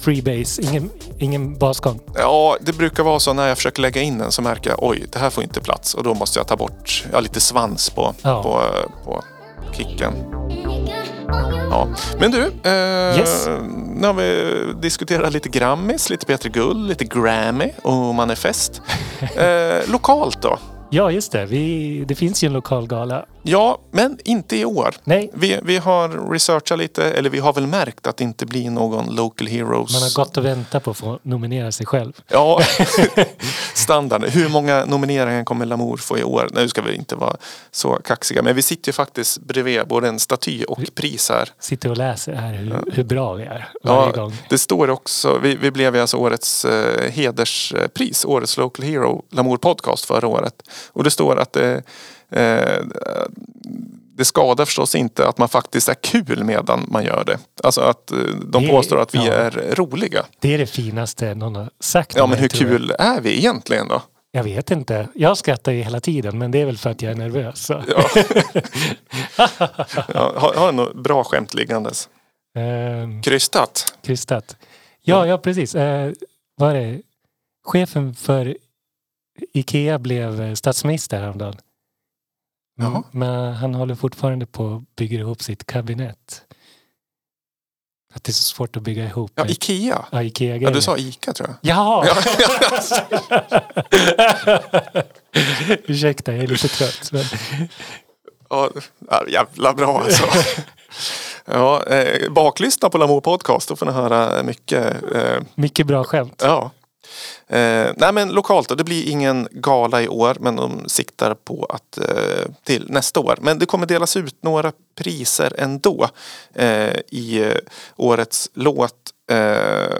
freebase, ingen, ingen basgång? Ja, det brukar vara så när jag försöker lägga in den så märker jag oj, det här får inte plats och då måste jag ta bort ja, lite svans på, Ja. på, på kicken. Ja. Men du, eh, Yes. nu har vi diskuterat lite Grammis, lite Peter Gull, lite Grammy och Manifest. *laughs* Eh, lokalt då? Ja, just det. Vi, det finns ju en lokal gala. Ja, men inte i år. Nej, Vi, vi har researchat lite, eller vi har väl märkt att det inte blir någon Local Heroes. man har gått och väntat på att få nominera sig själv. Ja, *laughs* standard. Hur många nomineringar kommer Lamour få i år? Nu ska vi inte vara så kaxiga, men vi sitter ju faktiskt bredvid både en staty och pris här. Sitter och läser här hur, hur bra vi är varje Ja, gång. det står också, vi, vi blev ju alltså årets eh, hederspris, årets Local Hero Lamour Podcast förra året. Och det står att eh, det skadar förstås inte att man faktiskt är kul medan man gör det. Alltså att eh, de Det- påstår att vi ja. är roliga. Det är det finaste någon har sagt Ja men hur tror jag. kul är vi egentligen då? Jag vet inte. Jag skrattar ju hela tiden men det är väl för att jag är nervös. Ja. *laughs* ja, har, har du något bra skämt liggandes? Ehm, Krystat? krystat. Ja, ja precis. Eh, vad är det? Chefen för Ikea blev eh, statsminister häromdagen. Mm, Jaha. Men han håller fortfarande på att bygga ihop sitt kabinett. Att det är så svårt att bygga ihop. Ja, Ikea. ja, Ikea Ja, du sa Ica tror jag. Jaha! Ja. *laughs* Ursäkta, jag är lite trött. Men... Ja, jävla bra alltså. *laughs* Ja, eh, baklyssna på Lamour Podcast, då får ni höra mycket. Eh, Mycket bra skämt. ja. Eh, nej men lokalt då, det blir ingen gala i år men de siktar på att eh, till nästa år. Men det kommer delas ut några priser ändå eh, i eh, årets låt, eh,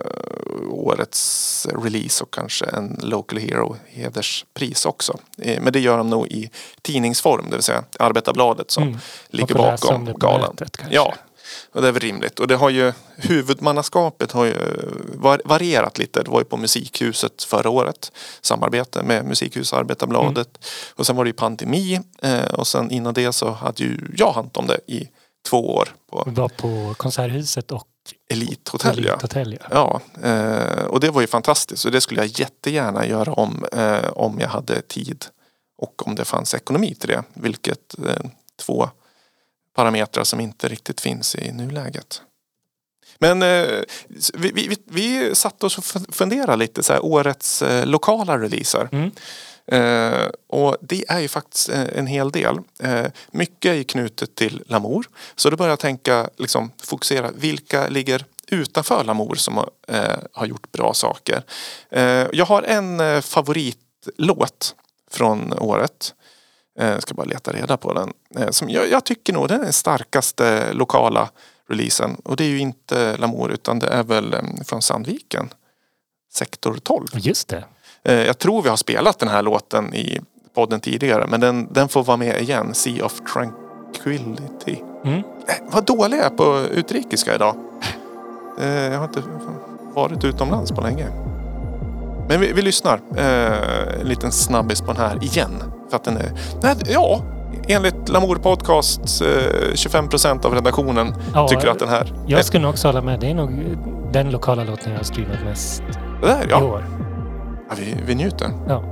årets release och kanske en Local Hero hederspris också. Eh, men det gör de nog i tidningsform, det vill säga Arbetarbladet som Mm. ligger bakom galan. nätet. Ja, och det är väl rimligt. Och det har ju, huvudmannaskapet har ju var, varierat lite. Det var ju på Musikhuset förra året. Samarbete med Musikhus Arbetarbladet. Mm. Och sen var det ju pandemi. Eh, och sen innan det så hade ju jag hand om det i två år på Vi var på Konserthuset och Elithotell. Ja. Elithotell. Ja. Ja, eh, och det var ju fantastiskt. Och det skulle jag jättegärna göra om eh, om jag hade tid och om det fanns ekonomi till det. Vilket eh, två parametrar som inte riktigt finns i nuläget. Men eh, vi, vi, vi, vi satt oss och fun- funderade lite så här, årets eh, lokala releaser. Mm. Eh, och det är ju faktiskt eh, en hel del. Eh, mycket är knutet till Lamour. Så då börjar jag tänka, liksom, fokusera, vilka ligger utanför Lamour som eh, har gjort bra saker. Jag har en favoritlåt från året. Eh, Jag ska bara leta reda på den. Eh, Som jag, jag tycker nog den är den starkaste lokala releasen. Och det är ju inte Lamour utan det är väl eh, från Sandviken. Sektor 12. Just det. Eh, Jag tror vi har spelat den här låten i podden tidigare men den, den får vara med igen. Sea of Tranquility. Mm. Eh, vad dålig jag är på utrikiska idag. Eh, jag har inte varit utomlands på länge. Men vi, vi lyssnar. Eh, en liten snabbis på den här igen. För att den är... Nej, ja, enligt Lamour Podcast eh, 25% av redaktionen Ja, tycker att den här... Jag skulle nog också hålla med. Det är nog den lokala låten jag har streamat mest där, i ja. år. ja vi, vi njuter. Ja,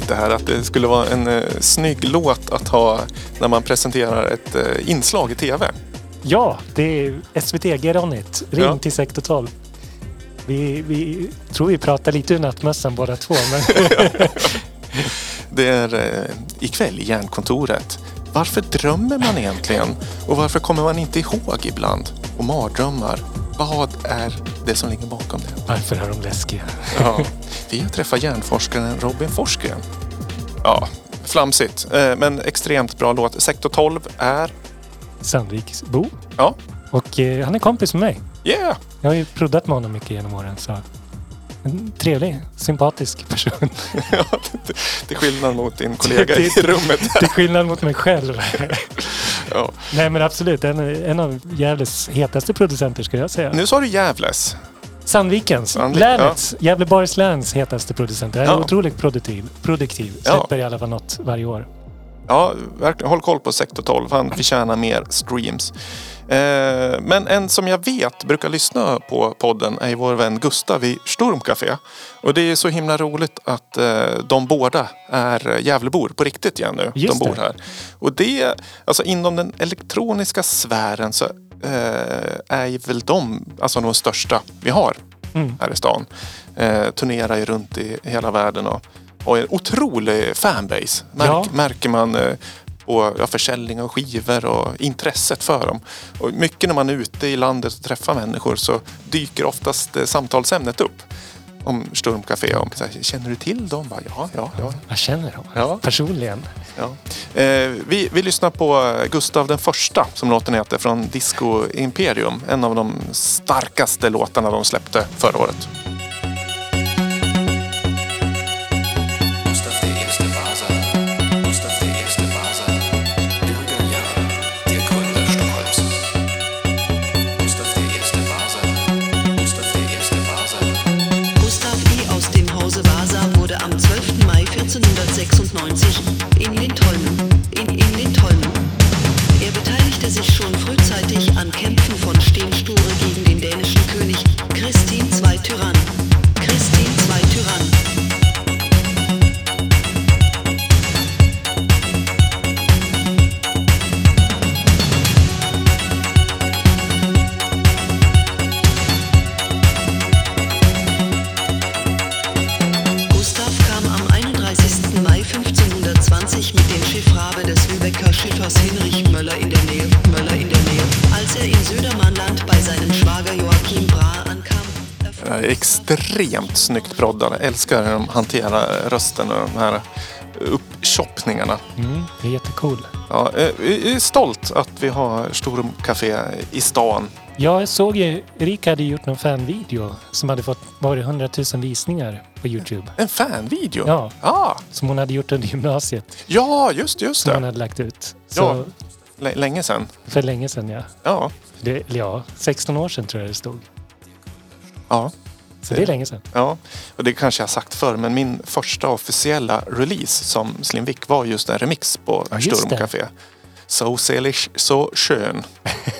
lite här att det skulle vara en eh, snygg låt att ha när man presenterar ett eh, inslag i tv. Ja, det är SVT Get On It. Ring Ja. till sektor 12. Vi, vi tror vi pratar lite ur nattmössan båda två. Men *laughs* Det är eh, ikväll i Järnkontoret. Varför drömmer man egentligen? Och varför kommer man inte ihåg ibland? Och mardrömmar, vad är det som ligger bakom det? varför är de läskiga? Ja, vi har träffat hjärnforskaren Robin Forsgren. Ja, flamsigt, eh, men extremt bra låt. Sektor 12 är, Sandviksbo. ja, Och eh, han är kompis med mig. yeah! Jag har ju proddat med honom mycket genom åren. Så en trevlig, sympatisk person. *laughs* Ja, till- till skillnad mot din *laughs* kollega i Det- rummet. Till skillnad mot mig själv. *laughs* Ja. Nej men absolut, en, en av Gävles hetaste producenter skulle jag säga. Nu sa du Gävles. Sandvikens, Sandvik, länets, Gävleborgs läns hetaste producent. Jag är Ja. otroligt produktiv. produktiv. Ja. Släpper i alla fall något varje år. Ja, verkligen. Håll koll på sektor 12. Han förtjänar mer streams. Eh, men en som jag vet brukar lyssna på podden är vår vän Gustav i Sturmcafé. Och det är så himla roligt att eh, de båda är Gävlebor på riktigt igen nu. Just de bor det. här. Och det, alltså inom den elektroniska sfären så är väl de alltså de största vi har Mm. här i stan. Eh, turnerar ju runt i hela världen och har en otrolig fanbase. Märk, Ja. Märker man eh, på ja, försäljning av skivor och intresset för dem. Och mycket när man är ute i landet och träffar människor så dyker oftast eh, samtalsämnet upp. Om Sturmcafé. Om, så här, Känner du till dem? Bara, ja, ja, ja. Jag känner dem Ja. personligen. ja. Eh, vi, vi lyssnar på Gustav den första som låten heter från Disco Imperium. En av de starkaste låtarna de släppte förra året. Extremt snyggt proddade. Älskar hur de hanterar rösten och de här uppchoppningarna. Mm, det är jättecool. Ja, eh, jag är stolt att vi har Storum Café i stan. Jag såg ju, Erika hade gjort någon fanvideo som hade fått var det 100 000 visningar på Youtube. En fanvideo? Ja. Ah, Som hon hade gjort under gymnasiet. ja, just, just Som hon det. hade lagt ut. Så Ja. Länge sedan. För länge sedan ja. Ja. Det, ja, 16 år sedan tror jag det stod. ja. Så det är länge sedan. Ja, och det kanske jag har sagt förr, men min första officiella release som Slim Vic var just en remix på Ja, just Sturm det. Café. So selig, så skön.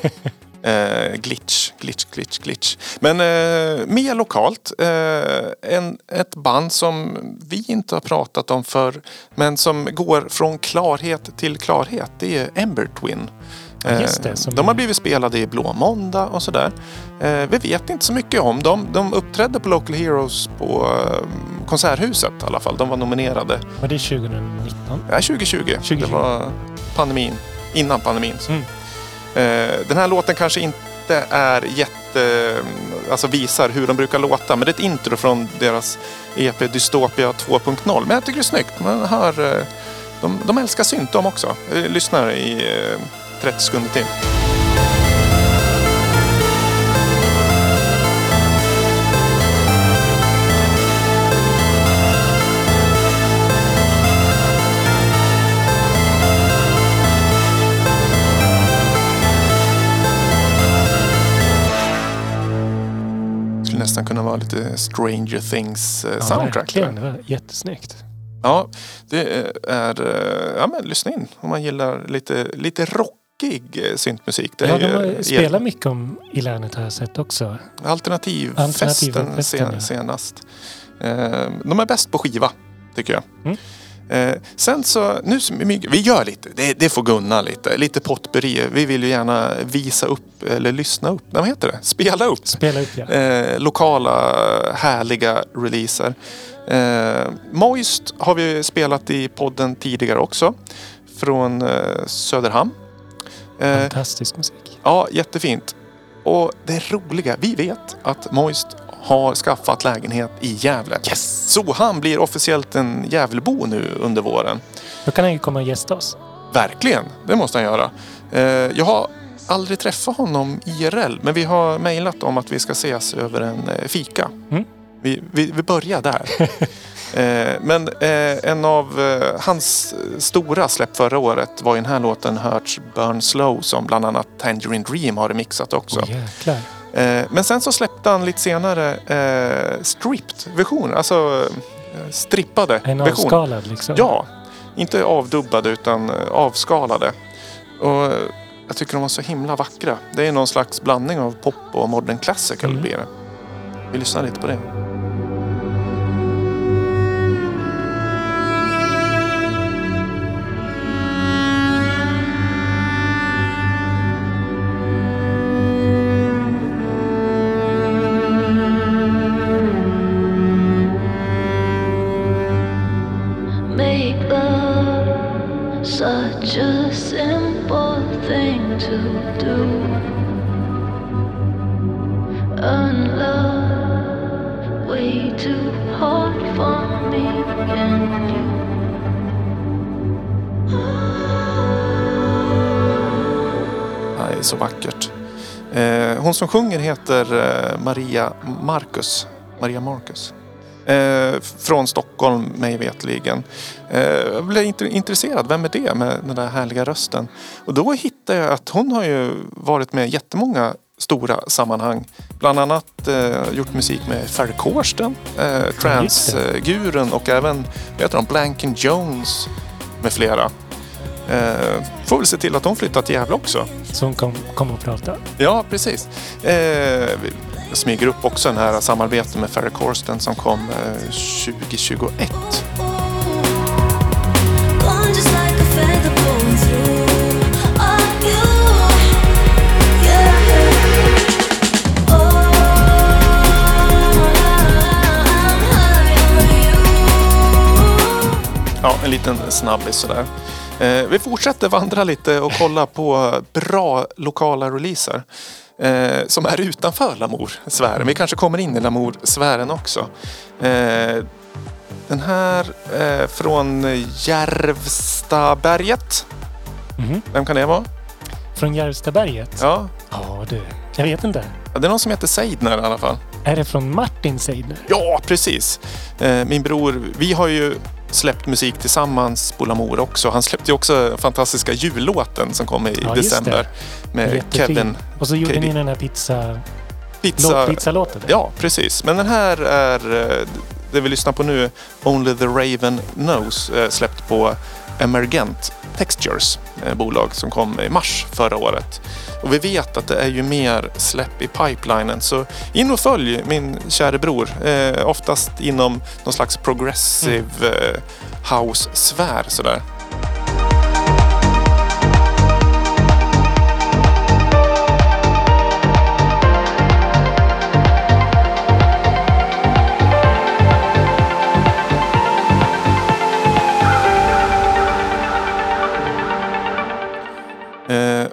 *laughs* eh, glitch, glitch, glitch, glitch. Men eh, mer lokalt. Eh, en, ett band som vi inte har pratat om för men som går från klarhet till klarhet. Det är Ember Twin. Just det, Eh, som- De har blivit spelade i Blå Måndag och sådär. Eh, vi vet inte så mycket om dem. De uppträdde på Local Heroes på eh, Konserthuset i alla fall. De var nominerade. Var det 2019? Ja, 2020. 2020. Det var pandemin. Innan pandemin. Mm. Eh, den här låten kanske inte är jätte... Alltså visar hur de brukar låta. Men det är ett intro från deras EP Dystopia 2.0. Men jag tycker det är snyggt. Man hör... eh, De, de älskar synt de också. Jag lyssnar i eh, 30 sekunder till. Skulle nästan kunna vara lite Stranger Things eh, Ja, soundtrack. verkligen. Det var jättesnyggt. Ja, det är... eh, Ja, men lyssna in om man gillar lite, lite rockig eh, syntmusik. Det Ja, de ju- har spelat mycket om i länet har jag sett också. Alternativfesten Alternativfesten, sen, ja. senast. Eh, De är bäst på skiva, tycker jag. Mm. Eh, sen så, nu vi gör lite, det, det får Gunna lite, lite potpurri. Vi vill ju gärna visa upp, eller lyssna upp, nej, vad heter det? Spela upp. Spela upp ja. Eh, lokala härliga releaser. Eh, Moist har vi spelat i podden tidigare också. Från eh, Söderhamn. Eh, Fantastisk musik. ja, jättefint. Och det roliga, vi vet att Moist har skaffat lägenhet i Gävle. Yes! Så han blir officiellt en Gävlebo nu under våren. Då kan han ju komma och gästa oss. Verkligen, det måste han göra. Eh, jag har aldrig träffat honom IRL, men vi har mejlat om att vi ska ses över en eh, fika. Mm. Vi, vi, vi börjar där. *laughs* eh, men eh, en av eh, hans stora släpp förra året var ju den här låten Hurts Burn Slow som bland annat Tangerine Dream har remixat också. Åh jäklar. Men sen så släppte han lite senare eh, stripped version, alltså strippade En version. avskalad liksom. Ja, inte avdubbade utan avskalade. Och jag tycker de var så himla vackra. Det är någon slags blandning av pop och modern classical Mm. blir det. Vi lyssnar lite på det. Är så vackert. Eh, hon som sjunger heter eh, Maria Marcus. Maria Marcus. Eh, från Stockholm mig vetligen. Jag blev int- intresserad. Vem är det med den där härliga rösten? Och då hittade jag att hon har ju varit med i jättemånga stora sammanhang. Bland annat eh, gjort musik med Ferry Corsten, eh, Transgurun och även vad heter de, Blanken Jones med flera. Eh, får väl se till att de flyttar till Gävle också. Så hon kom, kom och pratade. Ja, precis. Eh, vi smyger upp också den här samarbetet med Ferry Corsten som kom eh, 2021. Gone just like a feather blowing through. Oh, you, yeah. Oh, I'm high on you. Ja, en liten snabbis sådär. Eh, vi fortsätter vandra lite och kolla på bra lokala releaser. eh, som är utanför Lamour-sfären. Vi kanske kommer in i Lamour-sfären också. Eh, den här eh, från Järvstaberget. Mhm. Vem kan det vara? Från Järvstaberget? Ja, Ja, du. Jag vet inte. Ja, det är någon som heter Seidner i alla fall. Är det från Martin Seidner? Ja, precis. Eh, min bror, vi har ju släppt musik tillsammans på Lamour också. Han släppte ju också fantastiska jullåten som kom i Ja, december. Med Jättefin. Kevin Och så gjorde KB. ni den här pizza, Pizza. låt, pizzalåten. Ja, precis. Men den här är, eh, det vi lyssnar på nu, Only the Raven Knows, eh, släppt på Emergent Textures, eh, bolag som kom i mars förra året. Och vi vet att det är ju mer släpp i pipelinen så in och följ min kära bror. Eh, oftast inom någon slags progressive eh, house-sfär sådär.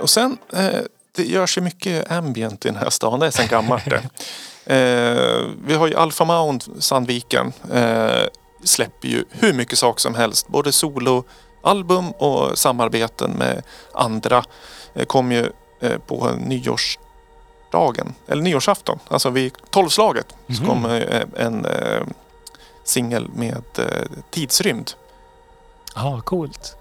Och sen, eh, det görs ju mycket ambient i den här stan. Det är sen gammalt det. *laughs* Eh, vi har ju Alpha Mount Sandviken. Eh, släpper ju hur mycket saker som helst. Både soloalbum och samarbeten med andra. Eh, kom ju eh, på nyårsdagen, eller nyårsafton. Alltså vid tolvslaget så Mhm. kom eh, en eh, singel med tidsrymd. Ja, coolt.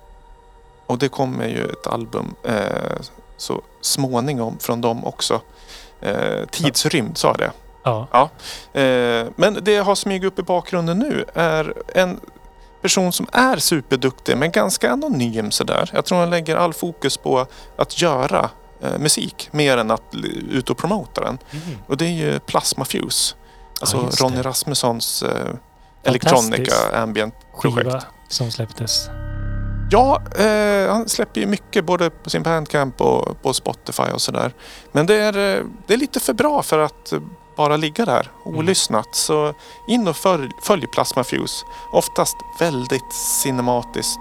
Och det kommer ju ett album eh, så småningom från dem också. Eh, tidsrymd sa jag det. Ja. Eh, men det jag har smugit upp i bakgrunden nu är en person som är superduktig men ganska anonym sådär. Jag tror han lägger all fokus på att göra eh, musik mer än att ut och promota den. Mm. Och det är ju Plasma Fuse. Alltså det. Ronny Rasmussons eh, Electronica ambient projekt. Skiva som släpptes. Ja, eh, han släpper ju mycket både på sin Bandcamp och på Spotify och sådär. Men det är, eh, det är lite för bra för att bara ligga där olyssnat. Så in och följ, följ Plasma Fuse. Oftast väldigt cinematiskt.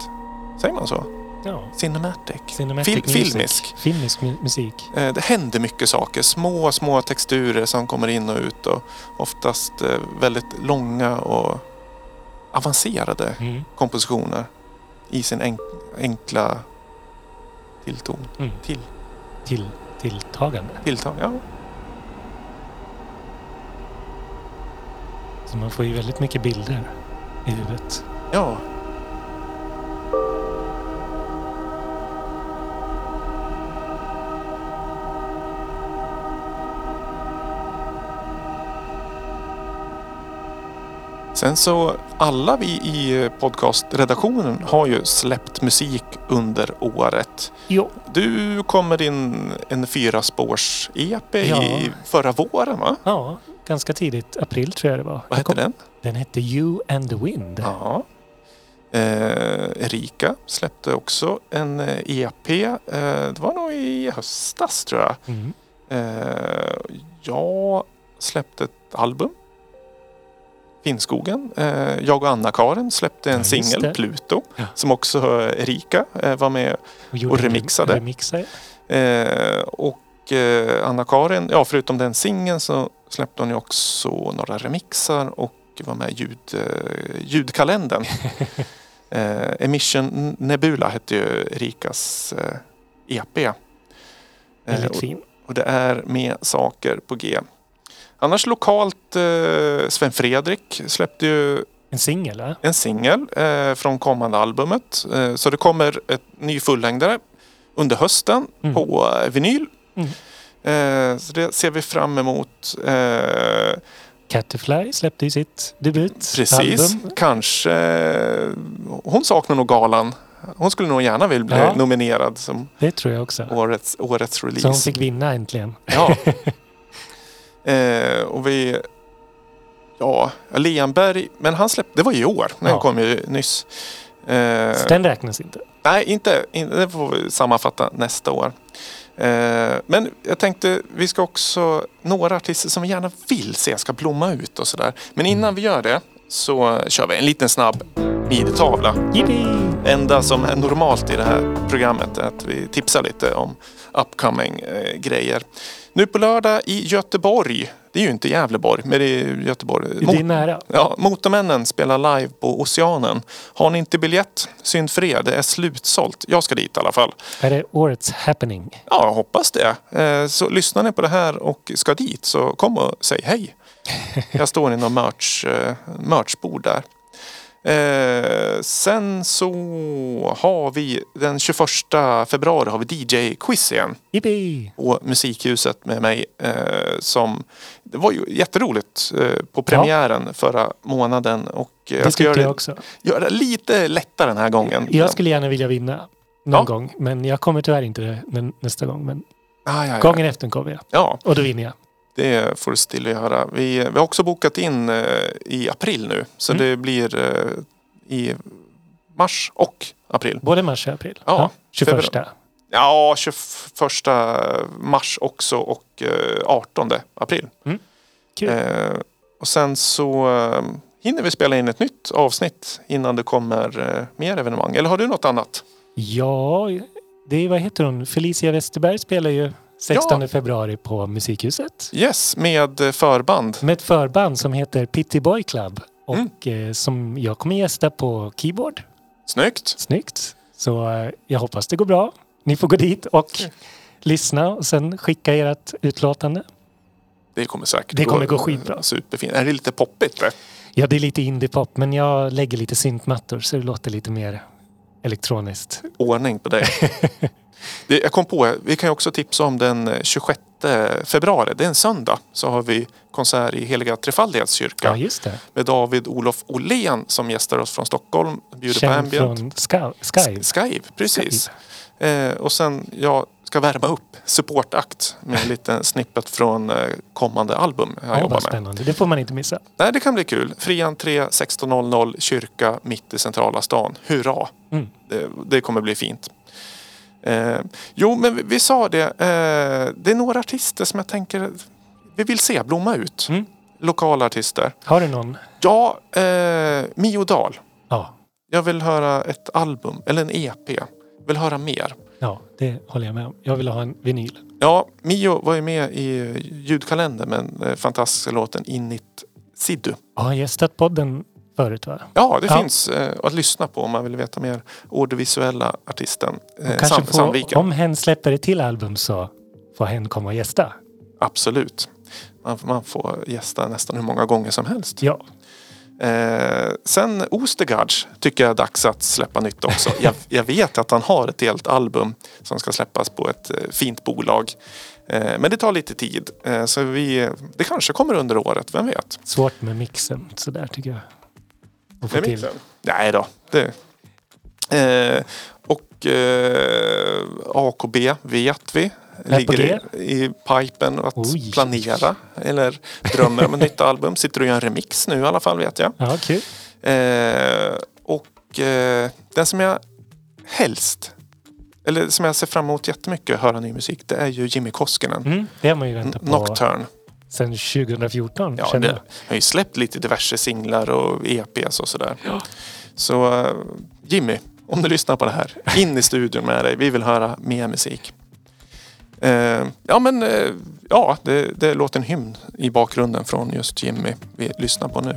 Säger man så? Ja. Cinematic. Cinematic Fil- filmisk. Filmisk mu- musik. Eh, Det händer mycket saker. Små, små texturer som kommer in och ut och oftast eh, väldigt långa och avancerade Mm. kompositioner i sin enk enkla tillton. Mm. Till, Till, tilltagande. tilltag. Ja. Så man får ju väldigt mycket bilder i huvudet. ja. Sen så alla vi i podcastredaktionen har ju släppt musik under året. Jo. Du kom med din en fyra spårs EP Ja. i förra våren va? Ja, ganska tidigt. April tror jag det var. Vad hette den? Den hette You and the Wind. Ja. Eh, Erika släppte också en eh, EP. Eh, det var nog i höstas tror jag. Mm. Eh, jag släppte ett album. Finnskogen. Eh, jag och Anna-Karin släppte en Ja, singel. Pluto. Ja. Som också Erika eh, var med Och en remixade. remixade. Eh, och eh, Anna-Karin, ja förutom den singeln så släppte hon ju också några remixar och var med i ljud, eh, ljudkalendern. *laughs* eh, Emission Nebula hette ju Rikas eh, EP. Eh, Väldigt och, fin. och det är med saker på G. Annars lokalt, eh, Sven Fredrik släppte ju En singel, en singel eh, från kommande albumet. Eh, så det kommer ett ny fullängdare under hösten Mm. på eh, vinyl. Mm. Eh, så det ser vi fram emot. Eh, Catterfly släppte ju sitt debutalbum. precis. Kanske... eh, Hon saknar nog galan. Hon skulle nog gärna vilja bli Ja. nominerad som Det tror jag också. årets, årets release. Så hon fick vinna äntligen. Ja. *laughs* eh, och vi... Ja, Lenberg. Men han släppte... Det var i år. Den Ja. kom ju nyss. Eh, Så den räknas inte. Nej, inte, inte. Det får vi sammanfatta nästa år. Eh, men jag tänkte vi ska också några artister som vi gärna vill se ska blomma ut och sådär. Men innan vi gör det så kör vi en liten snabb midtavla. Jippi! enda som är normalt i det här programmet är att vi tipsar lite om upcoming eh, grejer. Nu på lördag i Göteborg, det är ju inte Gävleborg, men det är Göteborg. Det är nära. Ja, Motormännen spelar live på Oceanen. Har ni inte biljett, synd för er, det är slutsålt. Jag ska dit i alla fall. Är det årets happening? Ja, jag hoppas det. Eh, Så lyssnar ni på det här och ska dit så kom och säg hej. Jag står i någon merch, eh, merchbord där. Eh, sen så har vi den 21 februari har vi DJ-quiz igen Jippi! på Musikhuset med mig. Eh, som, det var ju jätteroligt eh, på premiären förra månaden. Och eh, Det jag ska göra jag också. göra lite lättare den här gången. Jag skulle gärna vilja vinna någon Ja. gång. Men jag kommer tyvärr inte nä- nästa gång. Men ah, ja, ja. gången efter kommer jag. ja, Och då vinner jag. Det får du still göra. Vi, vi har också bokat in eh, i april nu. Så Mm. det blir eh, i mars och april. Både mars och april. Ja, 21. Ja, 21 mars också och eh, 18 april. Kul. Eh, och sen så eh, hinner vi spela in ett nytt avsnitt innan det kommer eh, mer evenemang. Eller har du något annat? Ja, det är, vad heter hon? Felicia Westerberg spelar ju 16 Ja. februari på Musikhuset. Yes, med eh, förband. Med ett förband som heter Pitty Boy Club. Och Mm. eh, som jag kommer gästa på keyboard. Snyggt. Snyggt. Så eh, jag hoppas det går bra. Ni får gå dit och lyssna och sen skicka ert utlåtande. Det kommer säkert Det kommer gå skitbra. Superfint. Är det lite poppigt? Det? Ja, det är lite indiepop men jag lägger lite syntmattor så det låter lite mer elektroniskt. Ordning på dig. *laughs* jag kom på, vi kan ju också tipsa om den eh, 26 februari. Det är en söndag. Så har vi konsert i Heliga Trefaldighets kyrka. Ja, med David Olof Olén som gästar oss från Stockholm. Bjuder på Känd ambient. från Sky. Sky. Skype, precis. Eh, och sen jag ska värma upp supportakt med en liten *laughs* snippet från eh, kommande album jag Ja, jobbar med. spännande. Det får man inte missa. Nej, det kan bli kul. Fri entré 16.00, kyrka mitt i centrala stan. Hurra! Mm. Det, det kommer bli fint. Eh, jo, men vi, vi sa det. Eh, det är några artister som jag tänker vi vill se blomma ut. Mm. Lokala artister. Har du någon? Ja, eh, Mio Dahl. Ja, Jag vill höra ett album eller en EP. Vill höra mer. ja, det håller jag med om. Jag vill ha en vinyl. Ja, Mio var ju med i ljudkalendern med den eh, fantastiska låten Init Siddu. Jag har gästat podden förut va? Ja, det Ja. finns eh, att lyssna på om man vill veta mer. Audiovisuella artisten eh, kanske Sam, få, Sandviken. om hen släpper ett till album så får hen komma och gästa. Absolut. Man, man får gästa nästan hur många gånger som helst. Ja, Eh, sen Ostergaards tycker jag är dags att släppa nytt också. *laughs* Jag, jag vet att han har ett helt album som ska släppas på ett eh, fint bolag. Eh, men det tar lite tid. Eh, så vi, det kanske kommer under året, vem vet? svårt med mixen sådär tycker jag. Att få till. Nej då. Det. Eh, och eh, AKB vet vi. Ligger i, i pipen att Oj. planera. Eller drömmer om ett nytt album. Sitter och gör en remix nu i alla fall vet jag. Ja, kul. Eh, och eh, den som jag helst, eller som jag ser fram emot jättemycket att höra ny musik, det är ju Jimmy Koskinen. Mm, det har man ju väntat på Nocturne. Sedan 2014. Ja, det jag. har ju släppt lite diverse singlar och EPs och sådär. Så eh, Jimmy, om du lyssnar på det här, in i studion med dig. Vi vill höra mer musik. Eh, ja men eh, ja, det, det låter en hymn i bakgrunden från just Jimmy vi lyssnar på nu.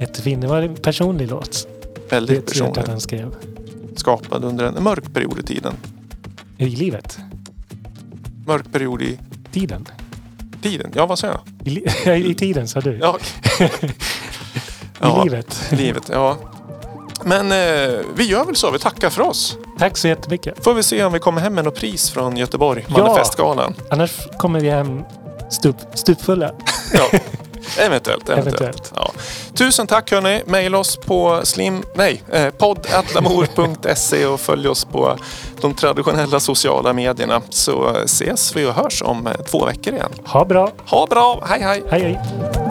Jättefin. Det var en personlig låt. Väldigt jag att personlig. han skrev. Skapad under en mörk period i tiden. I livet. Mörk period i Tiden. Tiden. Ja, vad säger jag? I, *laughs* I tiden sa du. Ja, *laughs* *laughs* I ja. livet. livet. Ja. Men eh, vi gör väl så. Vi tackar för oss. Tack så jättemycket. Får vi se om vi kommer hem med något pris från Göteborg. Ja. Manifestgalan. Annars kommer vi hem stup, stupfulla. Ja. Eventuellt, eventuellt. Eventuellt. Ja. Tusen tack hörni. Maila oss på slim... Nej, eh, podd.lamour.se och följ oss på de traditionella sociala medierna. Så ses vi och hörs om eh, två veckor igen. Ha bra. Ha bra. Hej hej! Hej hej.